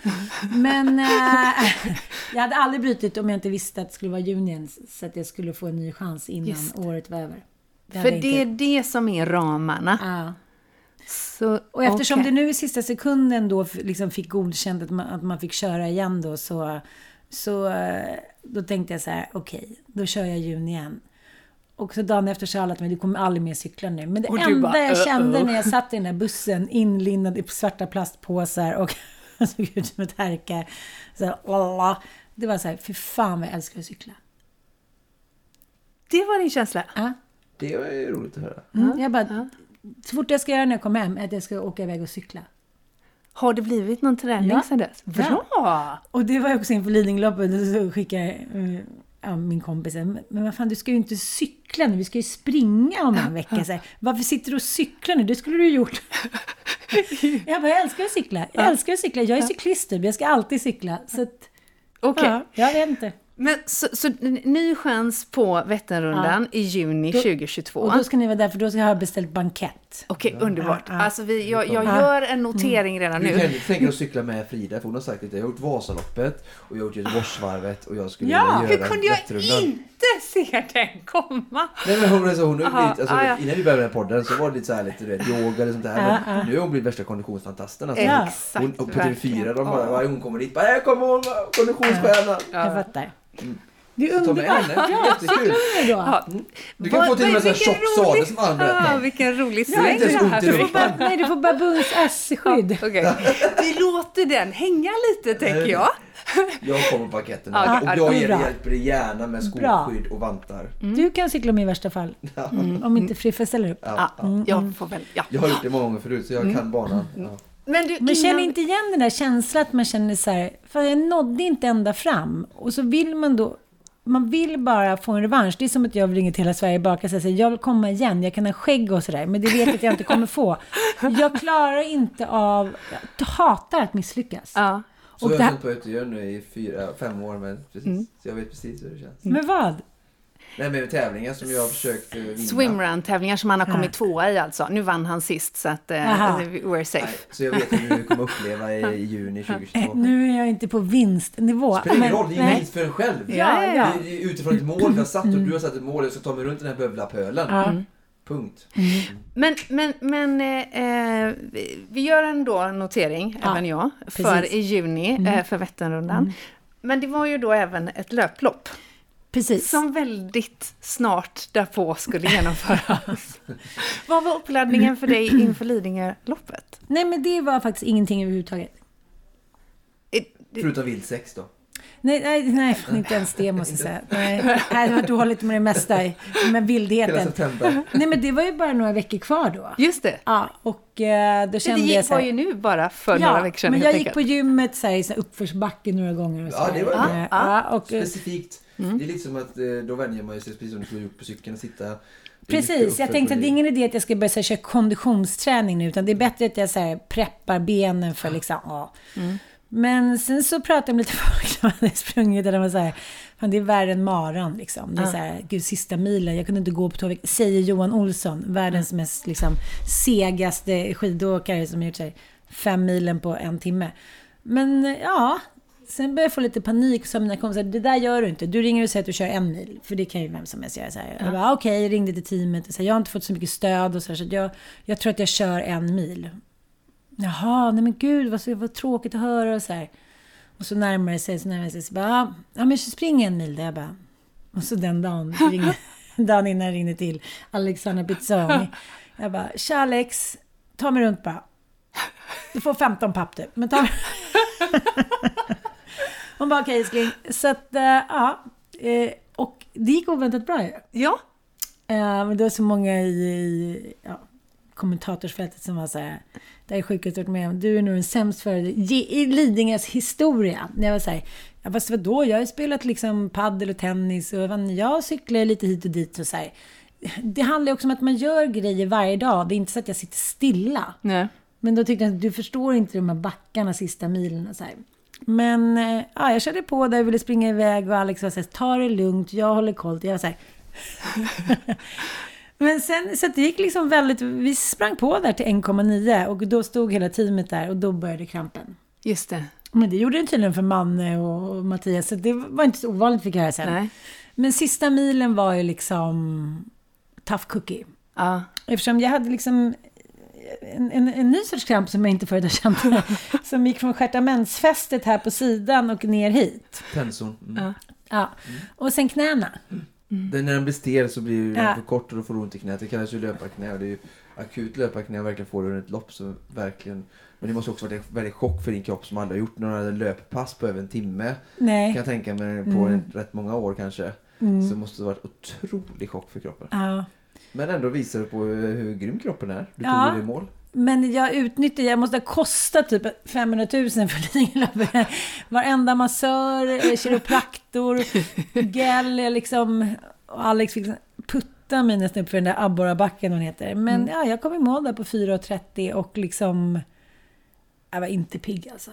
S3: Men eh, <laughs> jag hade aldrig brutit om jag inte visste att det skulle vara junien, så att jag skulle få en ny chans innan
S1: Just
S3: året var över. Det
S1: För det är
S3: inte-
S1: det som är ramarna.
S3: Ja.
S1: Så,
S3: Och eftersom
S1: okej.
S3: det nu i sista sekunden då liksom fick godkänt att man, att man fick köra igen då så, så eh, då tänkte jag så här, okej, då kör jag juni igen. Och så dagen efter sa alla till mig, du kommer aldrig mer cykla nu. Men det
S1: Och
S3: enda
S1: bara,
S3: jag kände
S1: "Uh-oh."
S3: när jag satt i den där bussen inlindad i svarta plastpåsar och <laughs> såg ut som ett härka. Så här, det var så här, fy fan vad jag älskar att cykla.
S1: Det var din känsla?
S3: Ja.
S2: Det var ju roligt att höra.
S3: Mm. Jag bara, så fort jag ska göra när jag kommer hem, är att jag ska åka iväg och cykla.
S1: Har det blivit någon träning
S3: Ja.
S1: sedan dess? Bra!
S3: Och det var också inför Lidingöloppet, så skickade eh, ja, min kompis, men vad fan du ska ju inte cykla nu, vi ska ju springa om en vecka. Så här, Varför sitter du och cyklar nu? Det skulle du ju gjort. <laughs> jag bara, jag älskar att cykla. Jag älskar att cykla. Jag är cyklist typ, jag ska alltid cykla. Så att,
S1: Okej.
S3: ja, jag vet inte.
S1: Men så, så ny chans på Vätternrundan i juni 2022.
S3: Och då ska ni vara där, för då ska jag ha beställt bankett.
S1: Okej, underbart.
S3: Ja, ja.
S1: Alltså vi, jag, jag gör en notering redan
S2: Du kan
S1: nu.
S2: ju tänka att cykla med Frida, för hon har sagt att jag har gjort Vasaloppet och jag har gjort Göteborgsvarvet och jag skulle
S3: Ja,
S2: vilja
S1: Hur
S2: göra
S1: kunde jag inte se den komma?
S2: Nej men hon, alltså, hon har blivit, alltså,
S1: ah, ja.
S2: innan vi började med podden så var det lite så här lite du vet, yoga eller sånt där.
S3: Ja,
S2: Men
S3: ja.
S2: nu har hon blivit värsta konditionsfantasten. Alltså.
S3: Ja.
S1: Exakt,
S2: hon, och på
S1: verkligen.
S2: TV4, de bara,
S1: Ja.
S2: varje gång hon kommer dit, bara här kommer hon, konditionsstjärnan.
S3: Jag fattar. Det är underbart. Ja,
S2: jättekul.
S1: Ja.
S2: Du kan
S1: Vad-
S2: få till och med en sån här
S1: vilken
S2: tjock
S1: rolig-
S2: sadel som
S1: Ja,
S2: berättade.
S1: vilken rolig
S2: Det är inte ens
S1: sväng
S2: ont i
S1: det
S3: Du får bara,
S2: ryggen.
S3: nej, du får babuns S-skydd.
S1: Okej, <laughs> vi låter den hänga lite tänker jag.
S2: Jag kommer paketten
S1: Ja,
S2: och jag
S3: Ja,
S2: ger, hjälper dig gärna med skoskydd och vantar.
S3: Du kan cykla med i värsta fall. Om inte Friffe ställer upp.
S2: Ja,
S1: Ja,
S2: ja.
S1: jag får väl, ja.
S2: Jag har gjort det många gånger förut så jag kan banan.
S1: Men du,
S3: Men känner
S1: innan-
S3: inte igen den där känslan att man känner så här, fan jag nådde inte ända fram. Och så vill man då, man vill bara få en revansch. Det är som att jag vill ringa till hela Sverige baka och säga, jag vill komma igen, jag kan ha skägg och sådär. Men det vet jag att jag inte kommer få. Jag klarar inte av, jag hatar att misslyckas.
S1: Ja.
S2: Så
S3: Och
S2: har jag
S3: här-
S2: känt på Öttergön nu i fyra, fem år men precis.
S1: Mm.
S2: Så jag vet precis hur det känns.
S3: Men vad?
S2: Nej, men tävlingar som jag har försökt eh, vinna.
S1: Swimrun-tävlingar som han har kommit tvåa i alltså. Nu vann han sist så att uh,
S3: Aha.
S1: we're safe.
S2: Nej, så jag vet hur du kommer uppleva i, i juni 2022.
S3: Nu är jag inte på vinstnivå.
S2: Spelar ingen
S3: men-
S2: roll, det är ju vinst för en själv.
S3: Ja, ja,
S2: utifrån ett mål vi har satt och du har satt ett mål, jag ska ta mig runt den här bövlapölen.
S3: Ja.
S2: Punkt.
S1: Men, men, men eh, vi- vi gör ändå notering,
S3: Ja,
S1: även jag, för
S3: precis.
S1: i juni, eh, för Vätternrundan. Men det var ju då även ett löplopp
S3: Precis.
S1: som väldigt snart därpå skulle genomföras. <laughs> Vad var uppladdningen för dig inför Lidingöloppet?
S3: Nej, men det var faktiskt ingenting överhuvudtaget.
S1: Eh,
S2: Förutom vildsex då.
S3: Nej, nej, nej, inte ens det måste jag säga. Nej, det var dåligt med det mesta, med vildheten.
S2: september.
S3: Nej, men det var ju bara några veckor kvar då.
S1: Just det.
S3: Ja, och eh, då
S1: Det
S3: kände jag
S1: gick,
S3: så
S1: var
S3: här,
S1: ju nu bara för några veckor sedan.
S3: men jag gick på gymmet så här, i så här uppförsbacke några gånger. Och så
S2: Ja, det var
S3: här.
S2: bra.
S3: Eh, ja, och,
S2: Specifikt.
S3: Mm.
S2: Det är lite som att eh, då vänjer man sig precis som du skulle gjort på cykeln och sitta.
S3: Precis, jag tänkte att det är ingen idé att jag ska börja så här, köra konditionsträning nu, utan det är bättre att jag så här, preppar benen för liksom, ja. Men sen så pratade jag med lite <laughs> folk som hade sprungit och de var så här, fan det är värre än maran liksom. Det är så här, gud sista milen, jag kunde inte gå på två veckor, säger Johan Olsson, världens mest liksom segaste skidåkare som har gjort så här, fem milen på en timme. Men ja, Sen började jag få lite panik och sa mina kompisar, det där gör du inte. Du ringer och säger att du kör en mil. För det kan ju vem som helst göra. Så här. Jag bara, okej, jag ringde till teamet. Så här, jag har inte fått så mycket stöd och så, här, så jag, jag tror att jag kör en mil. Jaha, nej men gud vad, vad tråkigt att höra och så här. Och så närmar det sig, så närmar det sig. Så bara, "Ja, ja men spring en mil. Där jag bara, och så den dagen, <laughs> ringde, dagen innan jag ringde till Alexandra Pizzoni. Jag bara, tja Alex, ta mig runt bara. Du får 15 papp du, men ta mig <laughs> <laughs> Hon bara okej älskling. Så att, eh, ja. Eh, och det gick oväntat bra ju.
S1: Ja,
S3: Eh, men det var så många i, i ja, kommentatorsfältet som var så här. Det här är sjukaste jag varit med om. Du är nog den sämst för i Lidingös historia. Jag var så här. Ja, fast vadå? Jag har ju spelat liksom paddel och tennis och jag cyklar lite hit och dit och så här. Det handlar ju också om att man gör grejer varje dag. Det är inte så att jag sitter stilla.
S1: nej.
S3: Men då tyckte jag att du förstår inte de här backarna sista milen så här. Men eh, ja, jag körde på där, jag ville springa iväg och Alex var så här, ta det lugnt, jag håller koll. Jag var så här. <laughs> Men sen, så det gick liksom väldigt, vi sprang på där till 1,9 och då stod hela teamet där och då började krampen.
S1: just det.
S3: Men det gjorde det tydligen för Manne och och Mattias, så det var inte så ovanligt fick jag höra sen.
S1: Nej.
S3: Men sista milen var ju liksom tough cookie.
S1: Ja.
S3: Eftersom jag hade liksom en, en, en ny sorts kramp som jag inte förut har känt. som gick från stjärtamentsfästet här på sidan och ner hit.
S2: Tensorn. Mm.
S1: Ja.
S3: Ja. Och sen knäna.
S2: Den, när den blir stel så blir den
S3: Ja.
S2: för kort och då får du ont i knät. Det kallas ju löparknä och det är ju akut löparknä och verkligen får du under ett lopp så verkligen. Men det måste också vara en väldigt chock för din kropp som aldrig har gjort några löppass på över en timme. Kan
S3: Nej.
S2: jag tänka mig på
S3: Mm.
S2: rätt många år kanske. Så måste det varit otrolig chock för kroppen.
S3: Ja.
S2: Men ändå visar det på hur, hur grym kroppen är. Du
S3: Ja.
S2: tog det i mål.
S3: Men jag utnyttjar, jag måste ha kostat typ 500 000 för Lidingöloppet. Varenda massör, eh, kiropraktor, gel, jag liksom, och Alex fick putta mig nästan upp för den där abborrabacken hon heter. Men ja, jag kom i mål där på 4.30 och liksom, jag var inte pigg alltså.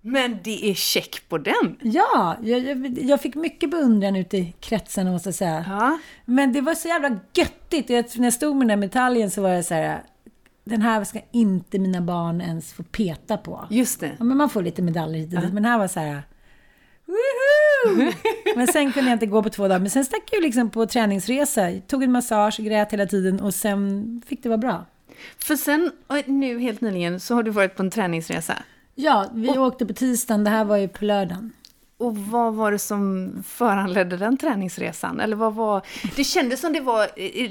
S1: Men det är check på den.
S3: Ja, jag, jag, jag fick mycket beundran ute i kretsarna måste jag säga.
S1: Ja.
S3: Men det var så jävla göttigt. Jag, när jag stod med den här medaljen så var det så här, den här ska inte mina barn ens få peta på.
S1: Just det.
S3: Ja, men man får lite medaljer hit dit, men här var så här... Woohoo! <laughs> Men sen kunde jag inte gå på två dagar. Men sen stack jag liksom på träningsresa. Tog en massage, grät hela tiden och sen fick det vara bra.
S1: För sen, nu helt nyligen, så har du varit på en träningsresa.
S3: Ja, vi åkte på tisdagen. Det här var ju på lördagen.
S1: Och vad var det som föranledde den träningsresan? Eller vad var... Det kändes som det var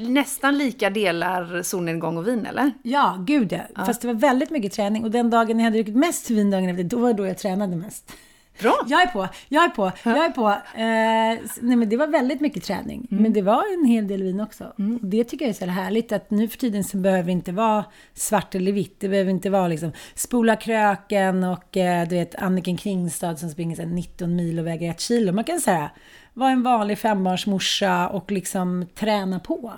S1: nästan lika delar solnedgång och vin, eller?
S3: Ja, gud ja. Fast det var väldigt mycket träning. Och den dagen jag hade druckit mest vin dagen efter, då var det då jag tränade mest.
S1: Bra!
S3: Jag är på, jag är på, jag är på. Eh, nej men det var väldigt mycket träning. Men det var en hel del vin också. Och det tycker jag är så här härligt att nu för tiden så behöver det inte vara svart eller vitt. Det behöver inte vara liksom spola kröken och eh, du vet Anniken Kringstad som springer så här 19 mil och väger ett kilo. Man kan säga vara en vanlig fembarnsmorsa och liksom träna på.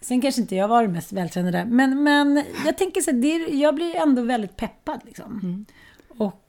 S3: Sen kanske inte jag var den mest vältränade där. Men, men jag tänker så här, det, är- jag blir ändå väldigt peppad liksom.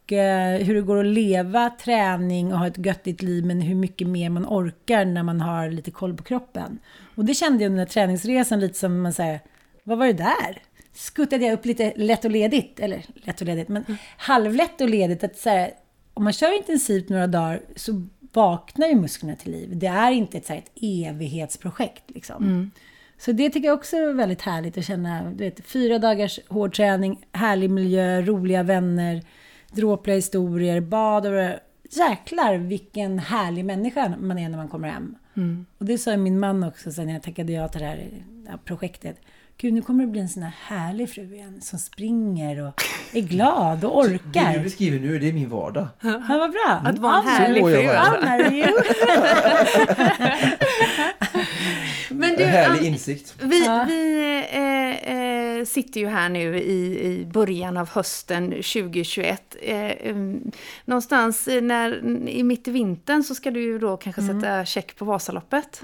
S3: Och eh, hur det går att leva träning och ha ett göttigt liv, men hur mycket mer man orkar när man har lite koll på kroppen. Och det kände jag under träningsresan lite som man säger, vad var det där? Skuttade jag upp lite lätt och ledigt, eller lätt och ledigt, men halvlätt och ledigt. Att så här, om man kör intensivt några dagar så vaknar ju musklerna till liv. Det är inte ett, så här, ett evighetsprojekt. Liksom. Så det tycker jag också är väldigt härligt att känna. Du vet, fyra dagars hård träning, härlig miljö, roliga vänner, dråpliga historier, bad och jäklar vilken härlig människa man är när man kommer hem. Och det sa min man också sen jag tackade ja till det här, det här projektet. Gud, nu kommer det bli en sån här härlig fru igen som springer och är glad och
S4: Det du
S3: orkar.
S4: beskriver nu, det är min vardag.
S3: Ja, vad bra.
S1: Att vara en härlig fru. alltså. <laughs> Men du,
S4: En härlig insikt.
S1: vi,
S3: Ja.
S1: vi eh, eh, sitter ju här nu i, i början av hösten 2021. Eh, um, någonstans när, i mitt i vintern så ska du ju då kanske sätta check på Vasaloppet.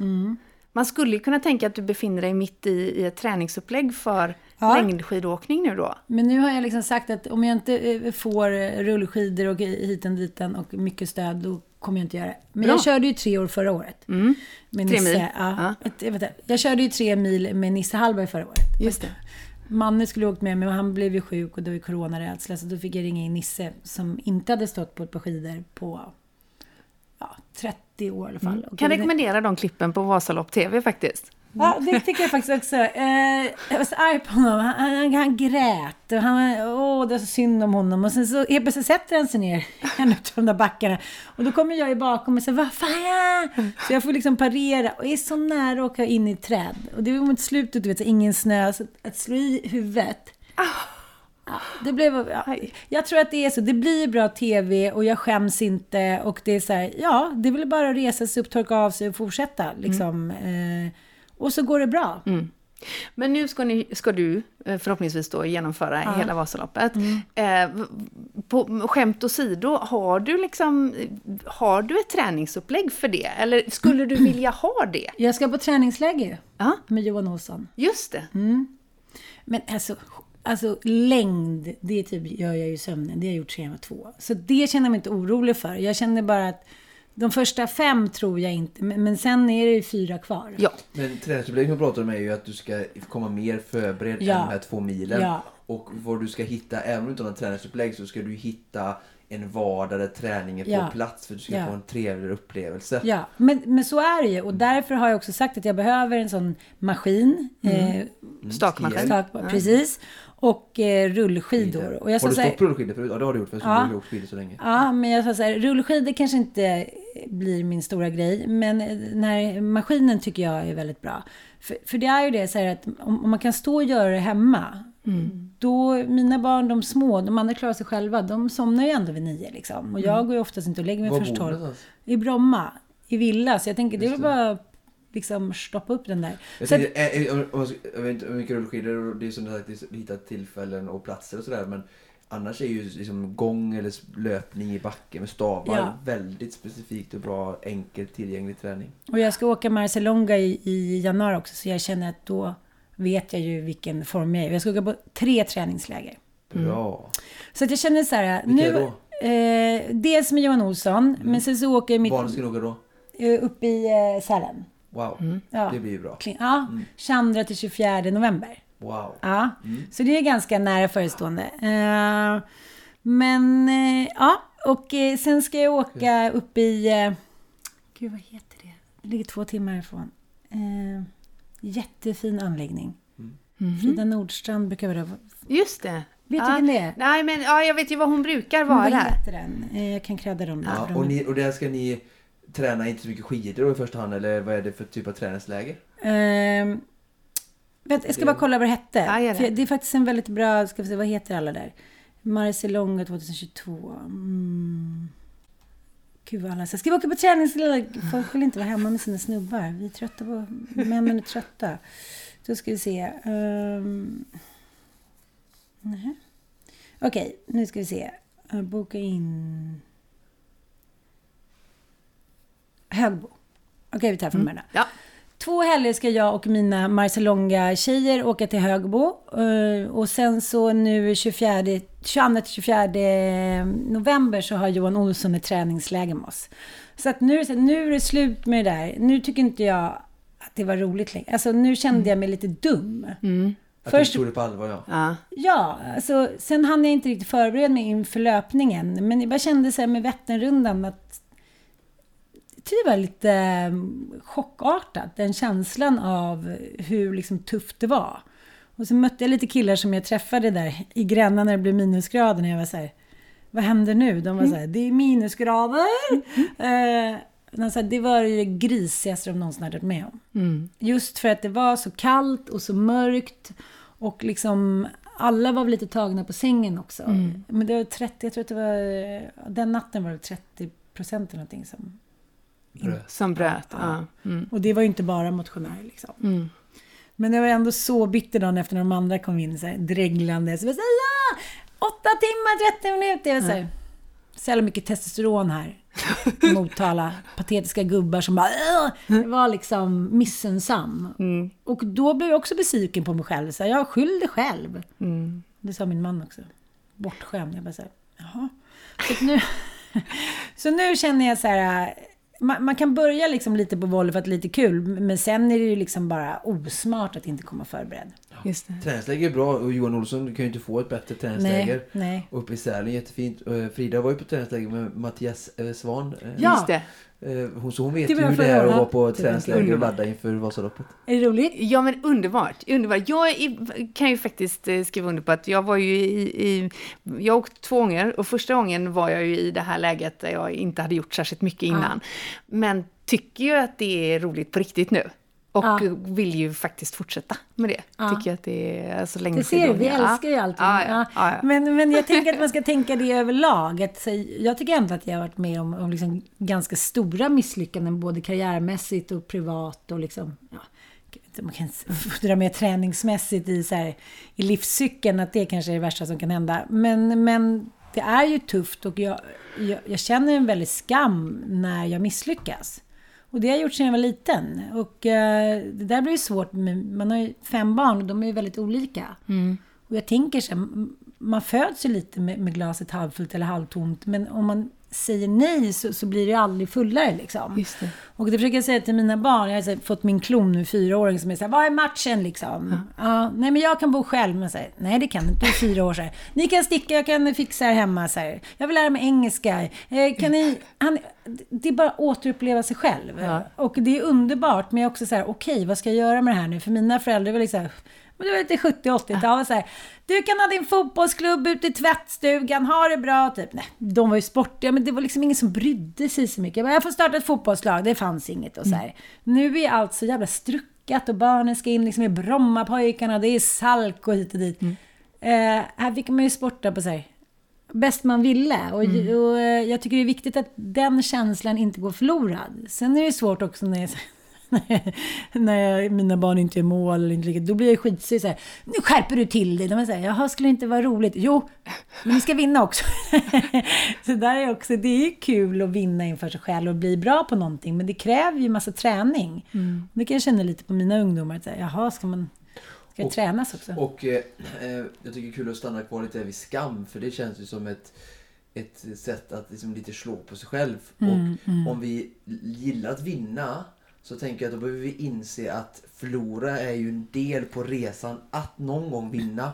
S1: Man skulle ju kunna tänka att du befinner dig mitt i, i ett träningsupplägg för
S3: Ja.
S1: längdskidåkning nu då.
S3: Men nu har jag liksom sagt att om jag inte eh, får rullskidor och hit och dit och mycket stöd, då kommer jag inte göra. Men
S1: Bra.
S3: jag körde ju tre år förra året.
S1: Mm.
S3: Med
S1: Tre
S3: Nisse.
S1: mil.
S3: Ja,
S1: Ja.
S3: Jag, vet jag körde ju tre mil med Nisse Hallberg förra året.
S1: Just det.
S3: Manne skulle åkt med men han blev ju sjuk och var ju coronarädsla. Så då fick jag ringa in Nisse som inte hade stått på ett par skidor på ja, 30 år i alla fall. Och
S1: Kan rekommendera de klippen på Vasalopp TV faktiskt.
S3: Ja, det tycker jag faktiskt också. Eh, jag var så arg på honom. Han, han, han grät. Och han, åh, det var så synd om honom. Och sen så helt plötsligt sätter han sig ner <laughs> en av de där backarna. Och då kommer jag ju bakom och säger, vad fan? Så jag får liksom parera och är så nära att åka in i ett träd. Och det var mot slutet, du vet, så ingen snö. Så att slå i huvudet. Ja, det blev, ja, jag tror att det är så. Det blir bra tv och jag skäms inte. Och det är så här, ja, det är väl bara att resa sig upp, torka av sig och fortsätta. Liksom. Eh, och så går det bra.
S1: Men nu ska, ni, ska du eh, förhoppningsvis då genomföra hela Vasaloppet. Eh, v- på skämt åsido, har du liksom har du ett träningsupplägg för det? Eller skulle du vilja ha det?
S3: Jag ska på träningsläger
S1: Ja,
S3: med Johan Olsson.
S1: just det.
S3: Men alltså, alltså längd, det typ gör jag ju i sömnen. Det har jag gjort sedan jag var två. Så det känner jag mig inte orolig för. Jag känner bara att de första fem tror jag inte. Men, sen är det ju fyra kvar.
S1: Ja,
S4: Men träningsupplägget som pratar om är ju att du ska komma mer förberedd
S3: Ja.
S4: än de här två milen.
S3: Ja.
S4: Och vad du ska hitta, även om du inte har något träningsupplägg, så ska du hitta en vardag där träningen
S3: Ja.
S4: på plats för att du ska
S3: Ja.
S4: få en trevligare upplevelse.
S3: Ja, men, men så är det ju. Och därför har jag också sagt att jag behöver en sån maskin. Eh,
S1: stakmaskin.
S4: skier.
S3: tak, Precis. Och eh, rullskidor. Och jag
S4: har du stått på rullskidor förut? Ja det har du gjort, för jag
S3: Ja.
S4: har åkt skidor så länge.
S3: Ja, men jag sa så här, rullskidor kanske inte blir min stora grej. Men den här maskinen tycker jag är väldigt bra. För, för det är ju det så här att om, om man kan stå och göra det hemma. Då, mina barn, de små, de andra klarar sig själva. De somnar ju ändå vid nio liksom. Och jag går ju oftast inte och lägger mig
S4: Var
S3: först tolv. I Bromma. I villa. Så jag tänker, det är väl bara liksom stoppa upp den där.
S4: Jag,
S3: Så att,
S4: tänkte, eh, eh, ska- jag vet inte hur mycket rullskidor, och det är som sagt, hitta tillfällen och platser och sådär. Men annars är ju liksom gång eller löpning i backen med stavar
S3: Ja.
S4: väldigt specifikt och bra, enkelt tillgänglig träning.
S3: och jag ska åka Marcelonga i, i januari också. Så jag känner att då vet jag ju vilken form jag är. Jag ska åka på tre träningsläger.
S4: Bra.
S3: Så att jag känner så här,
S4: Vilka
S3: nu...
S4: då?
S3: Eh, dels med Johan Olsson, men sen så åker jag mitt,
S4: Var ska ni åka då?
S3: eh, upp i eh, Sälen.
S4: Wow,
S3: Ja.
S4: det blir ju bra.
S3: Ja, 22 till 24 november.
S4: Wow.
S3: Ja, så det är ganska nära förestående. Eh, men eh, ja, och eh, sen ska jag åka upp i... Gud, vad heter det? Det ligger två timmar ifrån. Jättefin anläggning. Frida Nordstrand brukar vara... Vet
S1: just det.
S3: du
S1: ja.
S3: vilken det är?
S1: Nej, men ja, jag vet ju vad hon brukar
S3: Vad
S1: vara.
S3: heter den? Jag kan credda dem.
S4: Ja,
S3: där.
S4: och, ni, och där ska ni träna inte så mycket skidor i första hand, eller vad är det för typ av träningsläger?
S3: Ehm, vänta, jag ska bara kolla vad det hette.
S1: Ja, gör det.
S3: Är faktiskt en väldigt bra, ska vi se, vad heter alla där? Marcialonga 2022. Mm. Gud vad alla säger, ska vi åka på träningsläger? Folk vill inte vara hemma med sina snubbar. Vi är trötta på, männen är trötta. Då ska vi se. Um, nej. Okej, nu ska vi se. Uh, boka in... Högbo. Okej, vi tar från början.
S1: Ja.
S3: två helger ska jag och mina Marcelonga-tjejer åka till Högbo. Eh, Och sen så nu 24, 22-24 november så har Johan Olsson ett träningsläger med oss. Så att nu, nu är det slut med det där. Nu tycker inte jag att det var roligt längre. Alltså nu kände jag mig lite dum.
S4: Att
S3: Först-
S4: du tog det på allvar ja.
S1: Ja.
S3: Ja, alltså, sen hann jag inte riktigt förbereda mig inför löpningen. Men jag bara kände så här med Vätternrundan att tyckte det var lite eh, chockartat. Den känslan av hur liksom tufft det var. Och så mötte jag lite killar som jag träffade där i Gränna när det blev minusgrader. När jag var så här, vad händer nu? De var så här, det är minusgrader. Eh, de sa, det var det grisigaste de någonsin hade varit med om.
S1: Mm.
S3: Just för att det var så kallt och så mörkt. Och liksom alla var väl lite tagna på sängen också. Men det var 30, jag tror att det var, den natten var det 30 procent eller någonting som...
S4: Bröt.
S1: Som bröt. Ja. Mm.
S3: Och det var ju inte bara motionärer liksom.
S1: Mm.
S3: Men jag var ändå så bitter dagen efter när de andra kom in så här, dreglande. Så jag här, ja! Åtta timmar, 30 minuter. Jag så jävla mycket testosteron här. <laughs> Motala. Patetiska gubbar som bara... "Åh!" Jag var liksom missunnsam.
S1: Mm.
S3: Och då blev jag också besviken på mig själv. Så här, jag skyllde själv.
S1: Mm.
S3: Det sa min man också. Bortskämd. Jag bara så här, jaha. Så, nu, <laughs> så nu känner jag så här... Man, man kan börja liksom lite på volley för att det är lite kul. Men sen är det ju liksom bara osmart att inte komma förberedd.
S1: Just det.
S4: Träningsläger är bra och Johan Olsson kan ju inte få ett bättre träningsläger.
S3: Nej, nej.
S4: Uppe i Sälen, jättefint. Eh, Frida var ju på träningsläger med Mattias eh, Svan. Eh,
S3: Ja.
S1: Just det.
S4: Hon, så hon vet
S3: Det
S4: ju hur det är att vara på träningsläger och ladda inför Vasaloppet.
S3: Är det roligt?
S1: Ja men underbart, underbart. Jag är, kan ju faktiskt skriva under på att jag var ju i, i jag har åkt två gånger och första gången var jag ju i det här läget där jag inte hade gjort särskilt mycket innan. Men tycker ju att det är roligt på riktigt nu. Och
S3: Ja.
S1: vill ju faktiskt fortsätta med det.
S3: Ja.
S1: Tycker att det är så länge
S3: Det ser du, vi älskar ju allting.
S1: Ja.
S3: Men, men jag tänker att man ska <laughs> tänka det överlag. Att, så, jag tycker ändå att jag har varit med om, om liksom ganska stora misslyckanden, både karriärmässigt och privat. och liksom, jag Man kan <laughs> dra med träningsmässigt i, så här, i livscykeln, att det kanske är det värsta som kan hända. Men, men det är ju tufft och jag, jag, jag känner en väldig skam när jag misslyckas. Och det har jag gjort sedan jag var liten. Och eh, det där blir ju svårt. Man har ju fem barn och de är ju väldigt olika. Och jag tänker så här, man föds ju lite med, med glaset halvfullt eller halvtomt. Men om man säger nej så, så blir det aldrig fullare liksom. Och det försöker jag säga till mina barn. Jag har här, fått min klon nu, fyraåring, som är så här, vad är matchen liksom? Ja. nej men jag kan bo själv. Men så här, nej det kan du inte, du är fyra år så här. Ni kan sticka, jag kan fixa här hemma så här. Jag vill lära mig engelska. Eh, kan ni... Han, det är bara att återuppleva sig själv.
S1: Ja.
S3: Och det är underbart, men jag är också så här, okej, vad ska jag göra med det här nu? För mina föräldrar var liksom men det var lite 70-80-tal. Så här, du kan ha din fotbollsklubb ute i tvättstugan, ha det bra. Typ. Nej, de var ju sportiga, men det var liksom ingen som brydde sig så mycket. Jag, bara, jag får starta ett fotbollslag, det fanns inget. Och så här. Nu är allt så jävla struckat och barnen ska in liksom i Brommapojkarna, det är Salk och hit och dit. Eh, här fick man ju sporta på så här, bäst man ville. Och, och eh, jag tycker det är viktigt att den känslan inte går förlorad. Sen är det svårt också när jag, <laughs> när jag, mina barn inte gör mål eller inte lyckas. Då blir jag skitsur så här, nu skärper du till dig. De säger, jaha, skulle det inte vara roligt? Jo, men ni ska vinna också. <laughs> så där är också, det är ju kul att vinna inför sig själv och bli bra på någonting. Men det kräver ju massa träning. Det kan jag känna lite på mina ungdomar. Att säga, jaha, ska man ska
S4: Och-
S3: tränas också?
S4: Och eh, eh, jag tycker det är kul att stanna kvar lite vid skam för det känns ju som ett, ett sätt att liksom lite slå på sig själv.
S3: Mm,
S4: och om vi gillar att vinna så tänker jag att då behöver vi inse att förlora är ju en del på resan att någon gång vinna.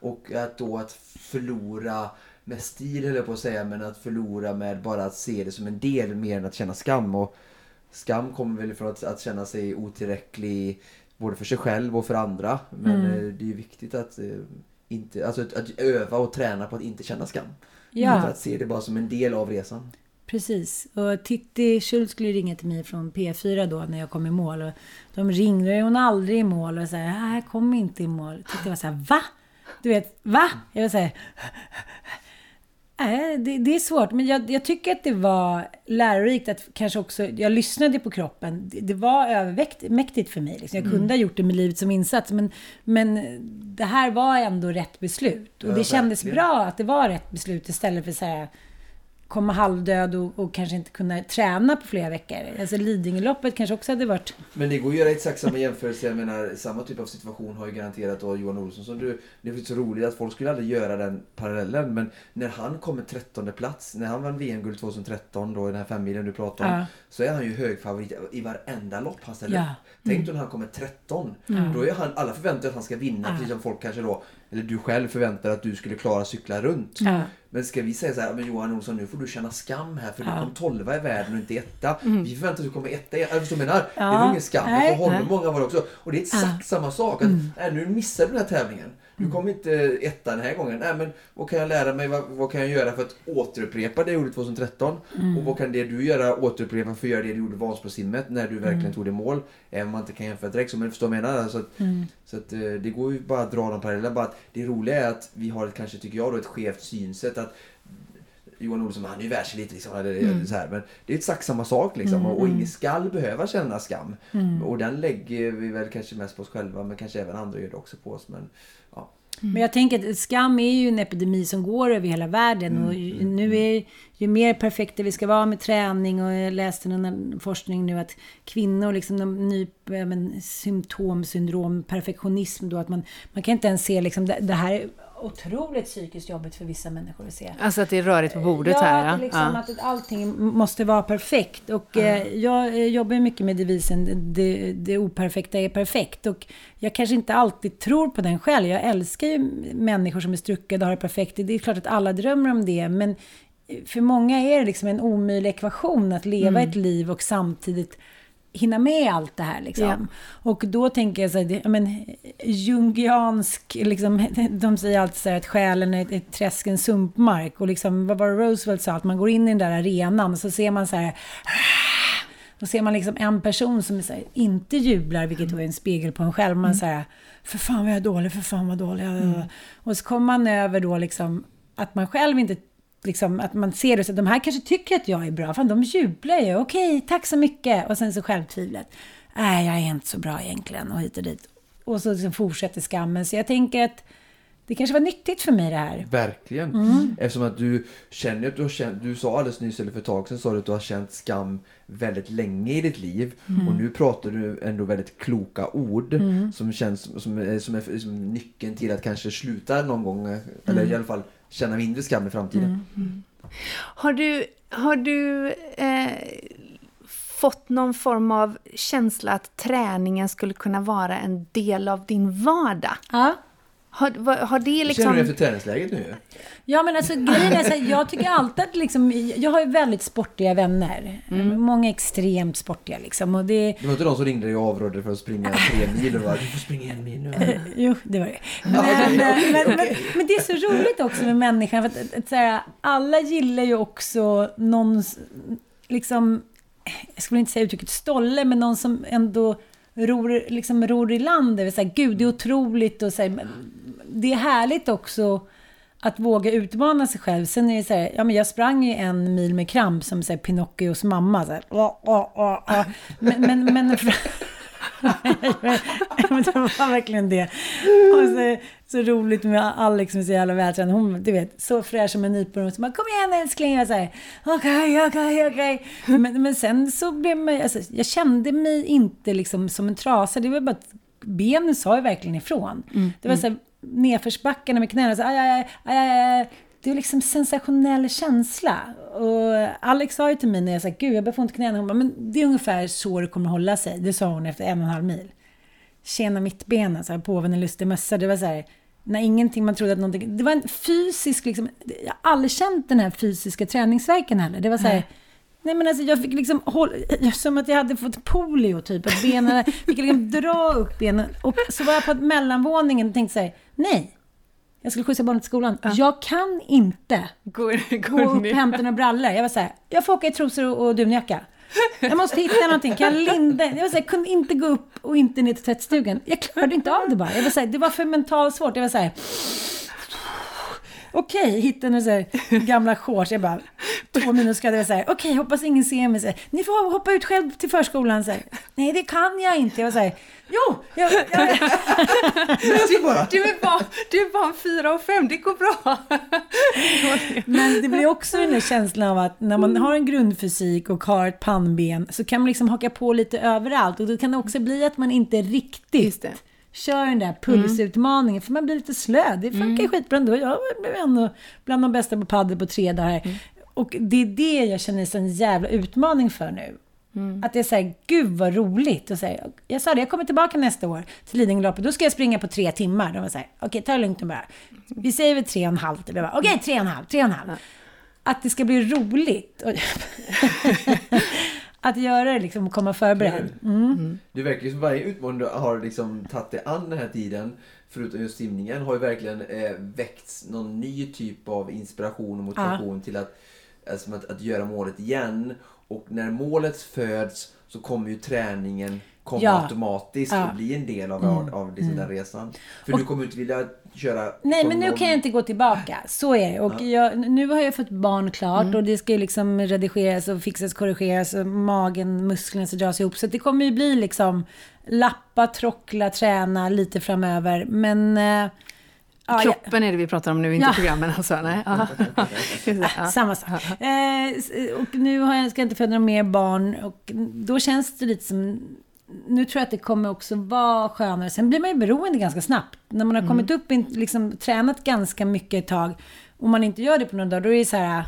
S4: Och att då att förlora med stil höll jag på att säga men att förlora med bara att se det som en del mer än att känna skam. Och skam kommer väl från att, att känna sig otillräcklig både för sig själv och för andra. Men
S3: Mm.
S4: eh, det är ju viktigt att, eh, inte, alltså, att, att öva och träna på att inte känna skam.
S3: Ja.
S4: Att se det bara som en del av resan.
S3: Precis. Och Titti Schultz skulle ringa till mig från P4 då när jag kom i mål. Och de ringde hon aldrig i mål. Och så här, "Nej, jag kom inte i mål. Titti var så här, va? Du vet, va? Jag var så här, Nej, <laughs> det, det är svårt. Men jag, jag tycker att det var lärorikt att kanske också... Jag lyssnade på kroppen. Det, det var övermäktigt för mig. Liksom. Jag kunde ha gjort det med livet som insats. Men, men det här var ändå rätt beslut. Och
S4: Ja,
S3: det kändes
S4: verkligen.
S3: bra att det var rätt beslut istället för så här... komma halvdöd och, och kanske inte kunna träna på flera veckor. Alltså Lidingöloppet kanske också hade varit...
S2: Men det går att göra exakt samma jämförelse. Jag menar, samma typ av situation har ju garanterat då Johan Olsson som du... Det är så roligt att folk skulle aldrig göra den parallellen. Men när han kommer 13 plats, när han vann VM-guld 2013 då i den här femmilen du pratar om.
S3: Ja.
S2: Så är han ju högfavorit i varenda lopp han ställer
S3: Ja.
S2: upp. Tänk då när han kommer 13. Då är han, alla förväntar sig att han ska vinna. Precis som folk kanske då, eller du själv förväntar att du skulle klara cykla runt.
S3: Ja.
S2: Men ska vi säga så här, men Johan Olsson nu får du känna skam här för
S3: Ja.
S2: du kom 12 i världen och inte etta. Vi förväntar oss att du kommer etta. Jag förstår jag menar. Det
S3: Ja.
S2: var ingen skam.
S3: Nej.
S2: För honom
S3: Nej.
S2: många var det också. Och det är exakt samma sak. Att, nej, nu missade du den här tävlingen. Du kom inte etta den här gången. Nej, men vad kan jag lära mig? Vad, vad kan jag göra för att återupprepa det jag gjorde 2013? Och vad kan det du göra återupprepa för att göra det du gjorde Vansbrosimmet när du verkligen tog det mål? Även om man inte kan jämföra direkt. Så, men förstår vad jag menar? Så att, så att, eh, det går ju bara att dra de parallellerna. Bara att det roliga är att vi har ett, kanske, tycker jag, då, ett skevt synsätt. att Johan Olsson, han är ju världselit liksom. Eller, så här, men det är exakt samma sak liksom. Och, och ingen skall behöva känna skam. Och den lägger vi väl kanske mest på oss själva, men kanske även andra gör det också på oss. Men.
S3: Men jag tänker att skam är ju en epidemi som går över hela världen. Och ju- nu är ju mer perfekta vi ska vara med träning. Och jag läste någon forskning nu att kvinnor liksom de ny men, symptomsyndrom, perfektionism då att man, man kan inte ens se liksom det, det här är otroligt psykiskt jobbigt för vissa människor att se.
S1: Alltså att det är rörigt på bordet
S3: ja,
S1: här. Ja.
S3: liksom,
S1: ja.
S3: att allting måste vara perfekt. Och eh, jag eh, jobbar mycket med devisen det, det operfekta är perfekt. Och jag kanske inte alltid tror på den själv. Jag älskar ju människor som är struckade och har det perfekt. Det är klart att alla drömmer om det. Men för många är det liksom en omöjlig ekvation att leva ett liv och samtidigt hinna med allt det här. Liksom.
S1: Ja.
S3: Och då tänker jag så här, det, men, jungiansk, liksom, <laughs> de säger alltid så här att själen är ett, ett träsk, en sumpmark. Och liksom, vad var det Roosevelt sa? Att man går in i den där arenan och så ser man så här, då ser man liksom en person som så här, inte jublar, vilket var en spegel på en själv. Man säger för fan vad jag är dålig, för fan vad dålig jag är. Och så kommer man över då liksom, att man själv inte Liksom, att man ser det så att de här kanske tycker att jag är bra. Fan, de jublar ju. Okej, tack så mycket. Och sen så självtvivlet. Nej, jag är inte så bra egentligen. Och hit och dit. Och så liksom fortsätter skammen. Så jag tänker att det kanske var nyttigt för mig det här.
S2: Verkligen.
S3: Mm.
S2: Eftersom att du känner att du har känt, du sa alldeles nyss eller för ett tag sedan sa du att du har känt skam väldigt länge i ditt liv.
S3: Mm.
S2: Och nu pratar du ändå väldigt kloka ord som känns som, är- som är som nyckeln till att kanske sluta någon gång. Eller
S3: Mm.
S2: i alla fall känna mindre skam i framtiden.
S1: Har du, har du eh, fått någon form av känsla att träningen skulle kunna vara en del av din vardag?
S3: Ja.
S1: Har, vad- har det
S2: Känner
S1: liksom...
S2: du efter träningsläget nu?
S3: Ja men alltså grejen är så här, jag tycker alltid att liksom, jag har ju väldigt sportiga vänner. Många extremt sportiga liksom. Och det,
S2: Det var inte de som ringde dig och avrådde för att springa <laughs> tre mil och bara, du får springa en mil nu.
S3: Jo, det var det. <laughs> Men, men, men, men det är så roligt också med människan. För att, att, så här, alla gillar ju också någon, liksom, jag skulle inte säga uttrycket stolle, men någon som ändå ror, liksom, ror i land. Det vill säga, gud, det är otroligt. Och så här, men det är härligt också att våga utmana sig själv. Sen är det så här, ja men jag sprang ju en mil med kramp som så här, Pinocchios mamma. Så här, "Åh, åh, åh, åh." Men, men, men <laughs> det var verkligen det. Och så, så roligt med Alex som är så jävla vältränad. Hon, du vet, så fräsch som en nypon. Så bara, kom igen älskling. Jag säger, okej, okej, okej. Men men sen så blev man, alltså, jag kände mig inte liksom som en trasa. Det var bara att benen sa ju verkligen ifrån. Det var så här, nedförsbackarna med knäna. Så, aj, aj, aj, aj. Det är liksom sensationell känsla. Och Alex sa ju till mig när jag sa, gud jag behöver få ont i knäna. Hon bara, men det är ungefär så det kommer hålla sig. Det sa hon efter en och en halv mil. Tjena mittbena, så här, påven i lustig mössa. Det var så här, när ingenting, man trodde att någonting... Det var en fysisk, liksom, jag har aldrig känt den här fysiska träningsverken heller. Det var så här, Nej men alltså jag fick liksom hålla, som att jag hade fått polio typ. Att benen, <laughs> fick liksom dra upp benen. Och så var jag på mellanvåningen och tänkte så här, nej. Jag skulle skjutsa barnet till skolan. Jag kan inte
S1: Går,
S3: gå upp och hämta några brallor. Jag var så här, jag får åka i trosor och, och dunjacka. Jag måste hitta någonting. Kan jag linda? Jag var så här, kunde inte gå upp och inte ner till tvättstugan. Jag klarade inte av det bara. Jag var så här, det var för mentalt svårt. Jag var så här, okej, hittade några så här gamla shorts. Jag bara, två säga, okej, hoppas ingen ser mig. Så här, Ni får hoppa ut själv till förskolan. Så här, Nej, det kan jag inte. Jag var så här, jo, jag, jag,
S4: Läs bara.
S1: Du är bara, du är bara fyra och fem, det går bra.
S3: Men det blir också den där känslan av att när man har en grundfysik och har ett pannben så kan man liksom haka på lite överallt och då kan det också bli att man inte riktigt
S1: Just det.
S3: Kör den där pulsutmaningen för man blir lite slö. Det funkar skitbra ändå. Jag blev ändå bland de bästa på padel på tre dagar. Och det är det jag känner är en jävla utmaning för nu. Att det är så här, gud vad roligt. Och så här, jag sa det, jag kommer tillbaka nästa år till Lidingöloppet. Då ska jag springa på tre timmar. De var så här, okej ta det lugnt nu bara. Vi säger väl tre och en halv. typ. Jag bara, Okej, tre och en halv, tre och en halv. Att det ska bli roligt. <laughs> <laughs> Att göra det liksom, och komma förberedd. Mm.
S4: Det verkar ju som varje utmaning du har liksom tagit dig an den här tiden, förutom just simningen, har ju verkligen eh, väckts någon ny typ av inspiration och motivation till att, alltså, att, att göra målet igen. Och när målet föds så kommer ju träningen komma
S3: Ja.
S4: automatiskt
S3: Ja. Mm.
S4: och bli en del av, av, av liksom den resan. För du kommer inte vilja köra...
S3: Nej, men nu kan jag inte gå tillbaka. Så är det. Och jag, nu har jag fått barn klart och det ska ju liksom redigeras och fixas, korrigeras och magen, musklerna ska dras ihop. Så det kommer ju bli liksom lappa, trockla, träna lite framöver. Men... Eh, ja,
S1: Kroppen är det vi pratar om nu, inte
S3: Ja.
S1: programmen alltså. Nej. <laughs> Ja. <laughs> Ja.
S3: Samma sak. Eh, och nu har jag, ska jag inte föda några mer barn. Och då känns det lite som... Nu tror jag att det kommer också vara skönare. Sen blir man ju beroende ganska snabbt. När man har kommit upp, liksom, tränat ganska mycket ett tag. Och man inte gör det på några dagar, då är det så här...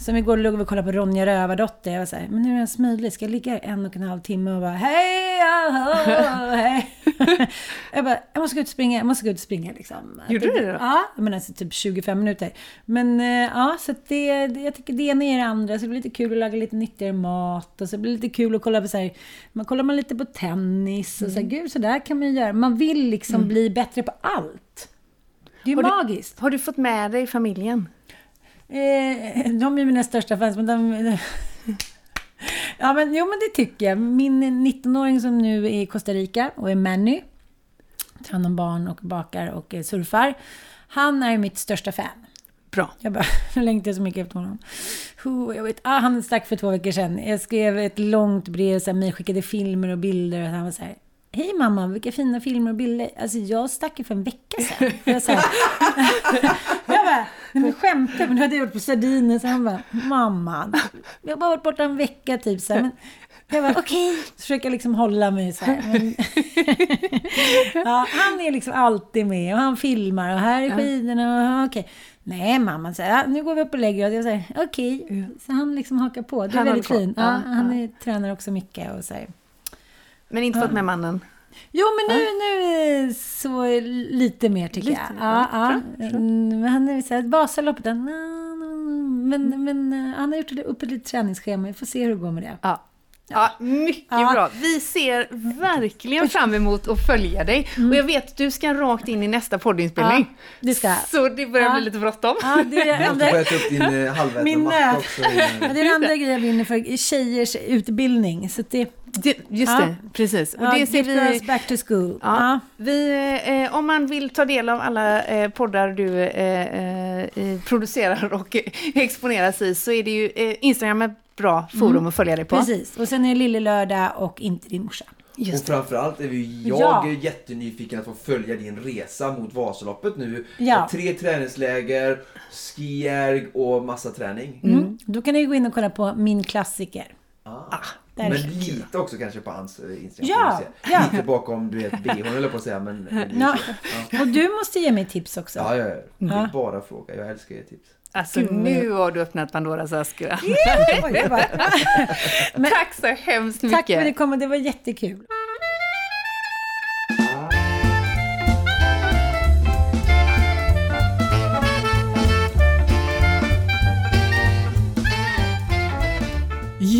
S3: Som igår låg vi och kollade på Ronja Rövardotter. Jag var så här, men hur är det ens möjligt? Ska jag ligga en och en halv timme och bara hej, aha, <laughs> hej. <laughs> jag bara, jag måste gå ut och springa, jag måste gå ut och springa liksom.
S1: Gjorde du det då?
S3: Ja, men alltså typ 25 minuter. Men eh, ja, så att det, det, jag tycker det ena är det andra. Så det blir lite kul att laga lite nyttigare mat. Och så blir det lite kul att kolla på så här, man kollar man lite på tennis. Och så
S1: Mm.
S3: här, gud så där kan man ju göra. Man vill liksom bli bättre på allt. Det är ju
S1: Har du-
S3: magiskt.
S1: Har du fått med dig familjen?
S3: Eh, de är mina största fans, men de... <laughs> Ja, men jo, men det tycker jag. Min 19-åring som nu är i Costa Rica och är Manny, tar hand om barn och bakar och eh, surfar. Han är mitt största fan.
S1: Bra.
S3: Jag bara, <laughs> nu längtar jag så mycket efter honom. Jag vet, ah, han stack för två veckor sedan. Jag skrev ett långt brev, så här, mig skickade filmer och bilder. Och han var så här, Hej mamma, vilka fina filmer och bilder. Alltså jag stack ju för en vecka sedan. <laughs> Jag, så här, <laughs> jag bara, nej men skämtar Men nu hade jag varit på Sardinien. Så han bara, mamma, jag har bara varit borta en vecka typ. Så här, men, jag bara, okej. Så försöker jag liksom hålla mig så här. Men, <laughs> ja, han är liksom alltid med och han filmar och här är skidorna och okej. Nej mamma, så här, nu går vi upp och lägger oss. Jag säger okej. Så han liksom hakar på. Det är
S1: Han
S3: väldigt fint. Ja, han är, tränar också mycket och så här.
S1: Men inte fått med mannen?
S3: Jo, men nu, nu eh, så lite mer tycker
S1: Lite,
S3: jag. Ja,
S1: ja,
S3: ja. Mm, men Han är så här, Vasaloppet, den, men, men eh, han har gjort upp ett litet träningsschema. Vi får se hur det går med det.
S1: Ja. Ja, mycket
S3: Ja.
S1: bra. Vi ser verkligen fram emot att följa dig. Och jag vet att du ska rakt in i nästa poddinspelning.
S3: Ja, det ska.
S1: Så det börjar
S3: Ja.
S1: bli lite bråttom.
S3: Ja, det är det
S4: Du
S3: andra,
S4: få äta upp din eh, halvätna macka
S3: nöt.
S4: också. <laughs>
S3: ja, det är den andra grejen jag vinner för tjejers utbildning. Så det,
S1: Det, just
S3: Ja.
S1: det, precis. Och
S3: ja,
S1: det ser vi...
S3: back to school.
S1: Ja,
S3: Ja.
S1: vi, eh, om man vill ta del av alla eh, poddar du eh, eh, producerar <laughs> och exponeras i så är det ju eh, Instagram ett bra forum att följa dig på.
S3: Precis. Och sen är det Lille Lördag och Inte din morsa.
S4: Och
S1: Just det.
S4: framförallt är vi ju, jag
S3: Ja.
S4: är jättenyfiken att få följa din resa mot Vasaloppet nu.
S3: Ja.
S4: Med Tre träningsläger, skijärg och massa träning.
S3: Mm. Då kan ni gå in och kolla på Min klassiker.
S4: Ah. Men lite också kanske på hans eh, Instagram.
S3: Ja, ja.
S4: Lite bakom du vet bhn höll på att säga men... <laughs> är
S3: Ja. Och du måste ge mig tips också.
S4: Ja, ja, ja. Det
S3: Ja.
S4: är bara fråga. Jag älskar er tips.
S1: Alltså nu har du öppnat Pandoras ask.
S3: Bara- <laughs>
S1: Tack så hemskt mycket.
S3: Tack för att ni kom, det var jättekul.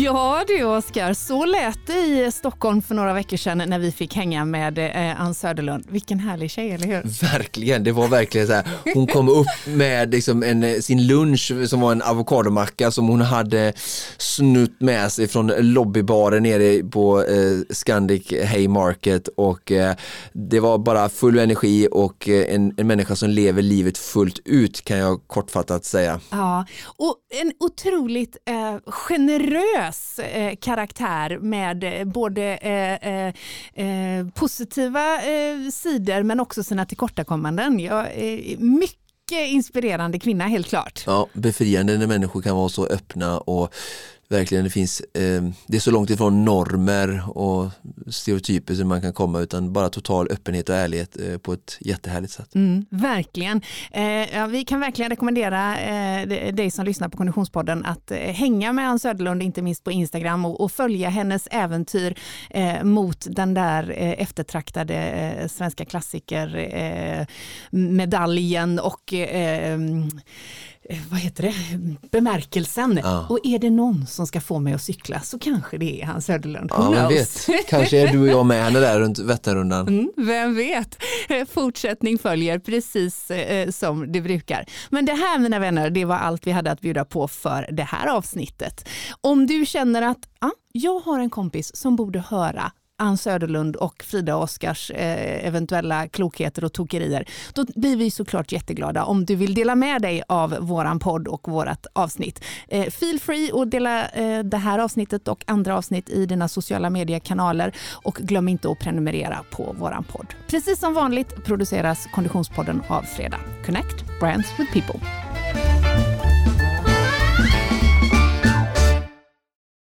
S1: Ja du Oskar, så lät det i Stockholm för några veckor sedan när vi fick hänga med eh, Ann Söderlund. Vilken härlig tjej, eller hur?
S2: Verkligen, det var verkligen så här. Hon kom upp med liksom en, sin lunch som var en avokadomacka som hon hade snutt med sig från lobbybaren nere på eh, Scandic Haymarket och eh, det var bara full energi och eh, en, en människa som lever livet fullt ut kan jag kortfattat säga.
S1: Ja, och en otroligt eh, generös eh, karaktär med eh, både eh, eh, eh, positiva eh, sidor men också sina tillkortakommanden. Jag, mycket inspirerande kvinna helt klart.
S2: Ja, befriande när människor kan vara så öppna och verkligen det finns, eh, det är så långt ifrån normer och stereotyper som man kan komma utan bara total öppenhet och ärlighet eh, på ett jättehärligt sätt.
S1: Mm, verkligen. Eh, ja, vi kan verkligen rekommendera eh, dig som lyssnar på Konditionspodden att eh, hänga med Ann Söderlund, inte minst på Instagram och, och följa hennes äventyr eh, mot den där eh, eftertraktade eh, svenska klassiker eh, medaljen och Eh, vad heter det, bemärkelsen. Ja. Och är det någon som ska få mig att cykla så kanske det är Hans Söderlund.
S2: Ja, vet. Kanske är du och jag med henne där runt Vätternrundan.
S1: Mm, vem vet. Eh, fortsättning följer precis eh, som det brukar. Men det här mina vänner, det var allt vi hade att bjuda på för det här avsnittet. Om du känner att ah, jag har en kompis som borde höra Ann Söderlund och Frida Oskars eh, eventuella klokheter och tokerier, då blir vi såklart jätteglada om du vill dela med dig av våran podd och vårat avsnitt. Eh, feel free att dela eh, det här avsnittet och andra avsnitt i dina sociala mediekanaler och glöm inte att prenumerera på våran podd. Precis som vanligt produceras Konditionspodden av Fredag. Connect Brands with People.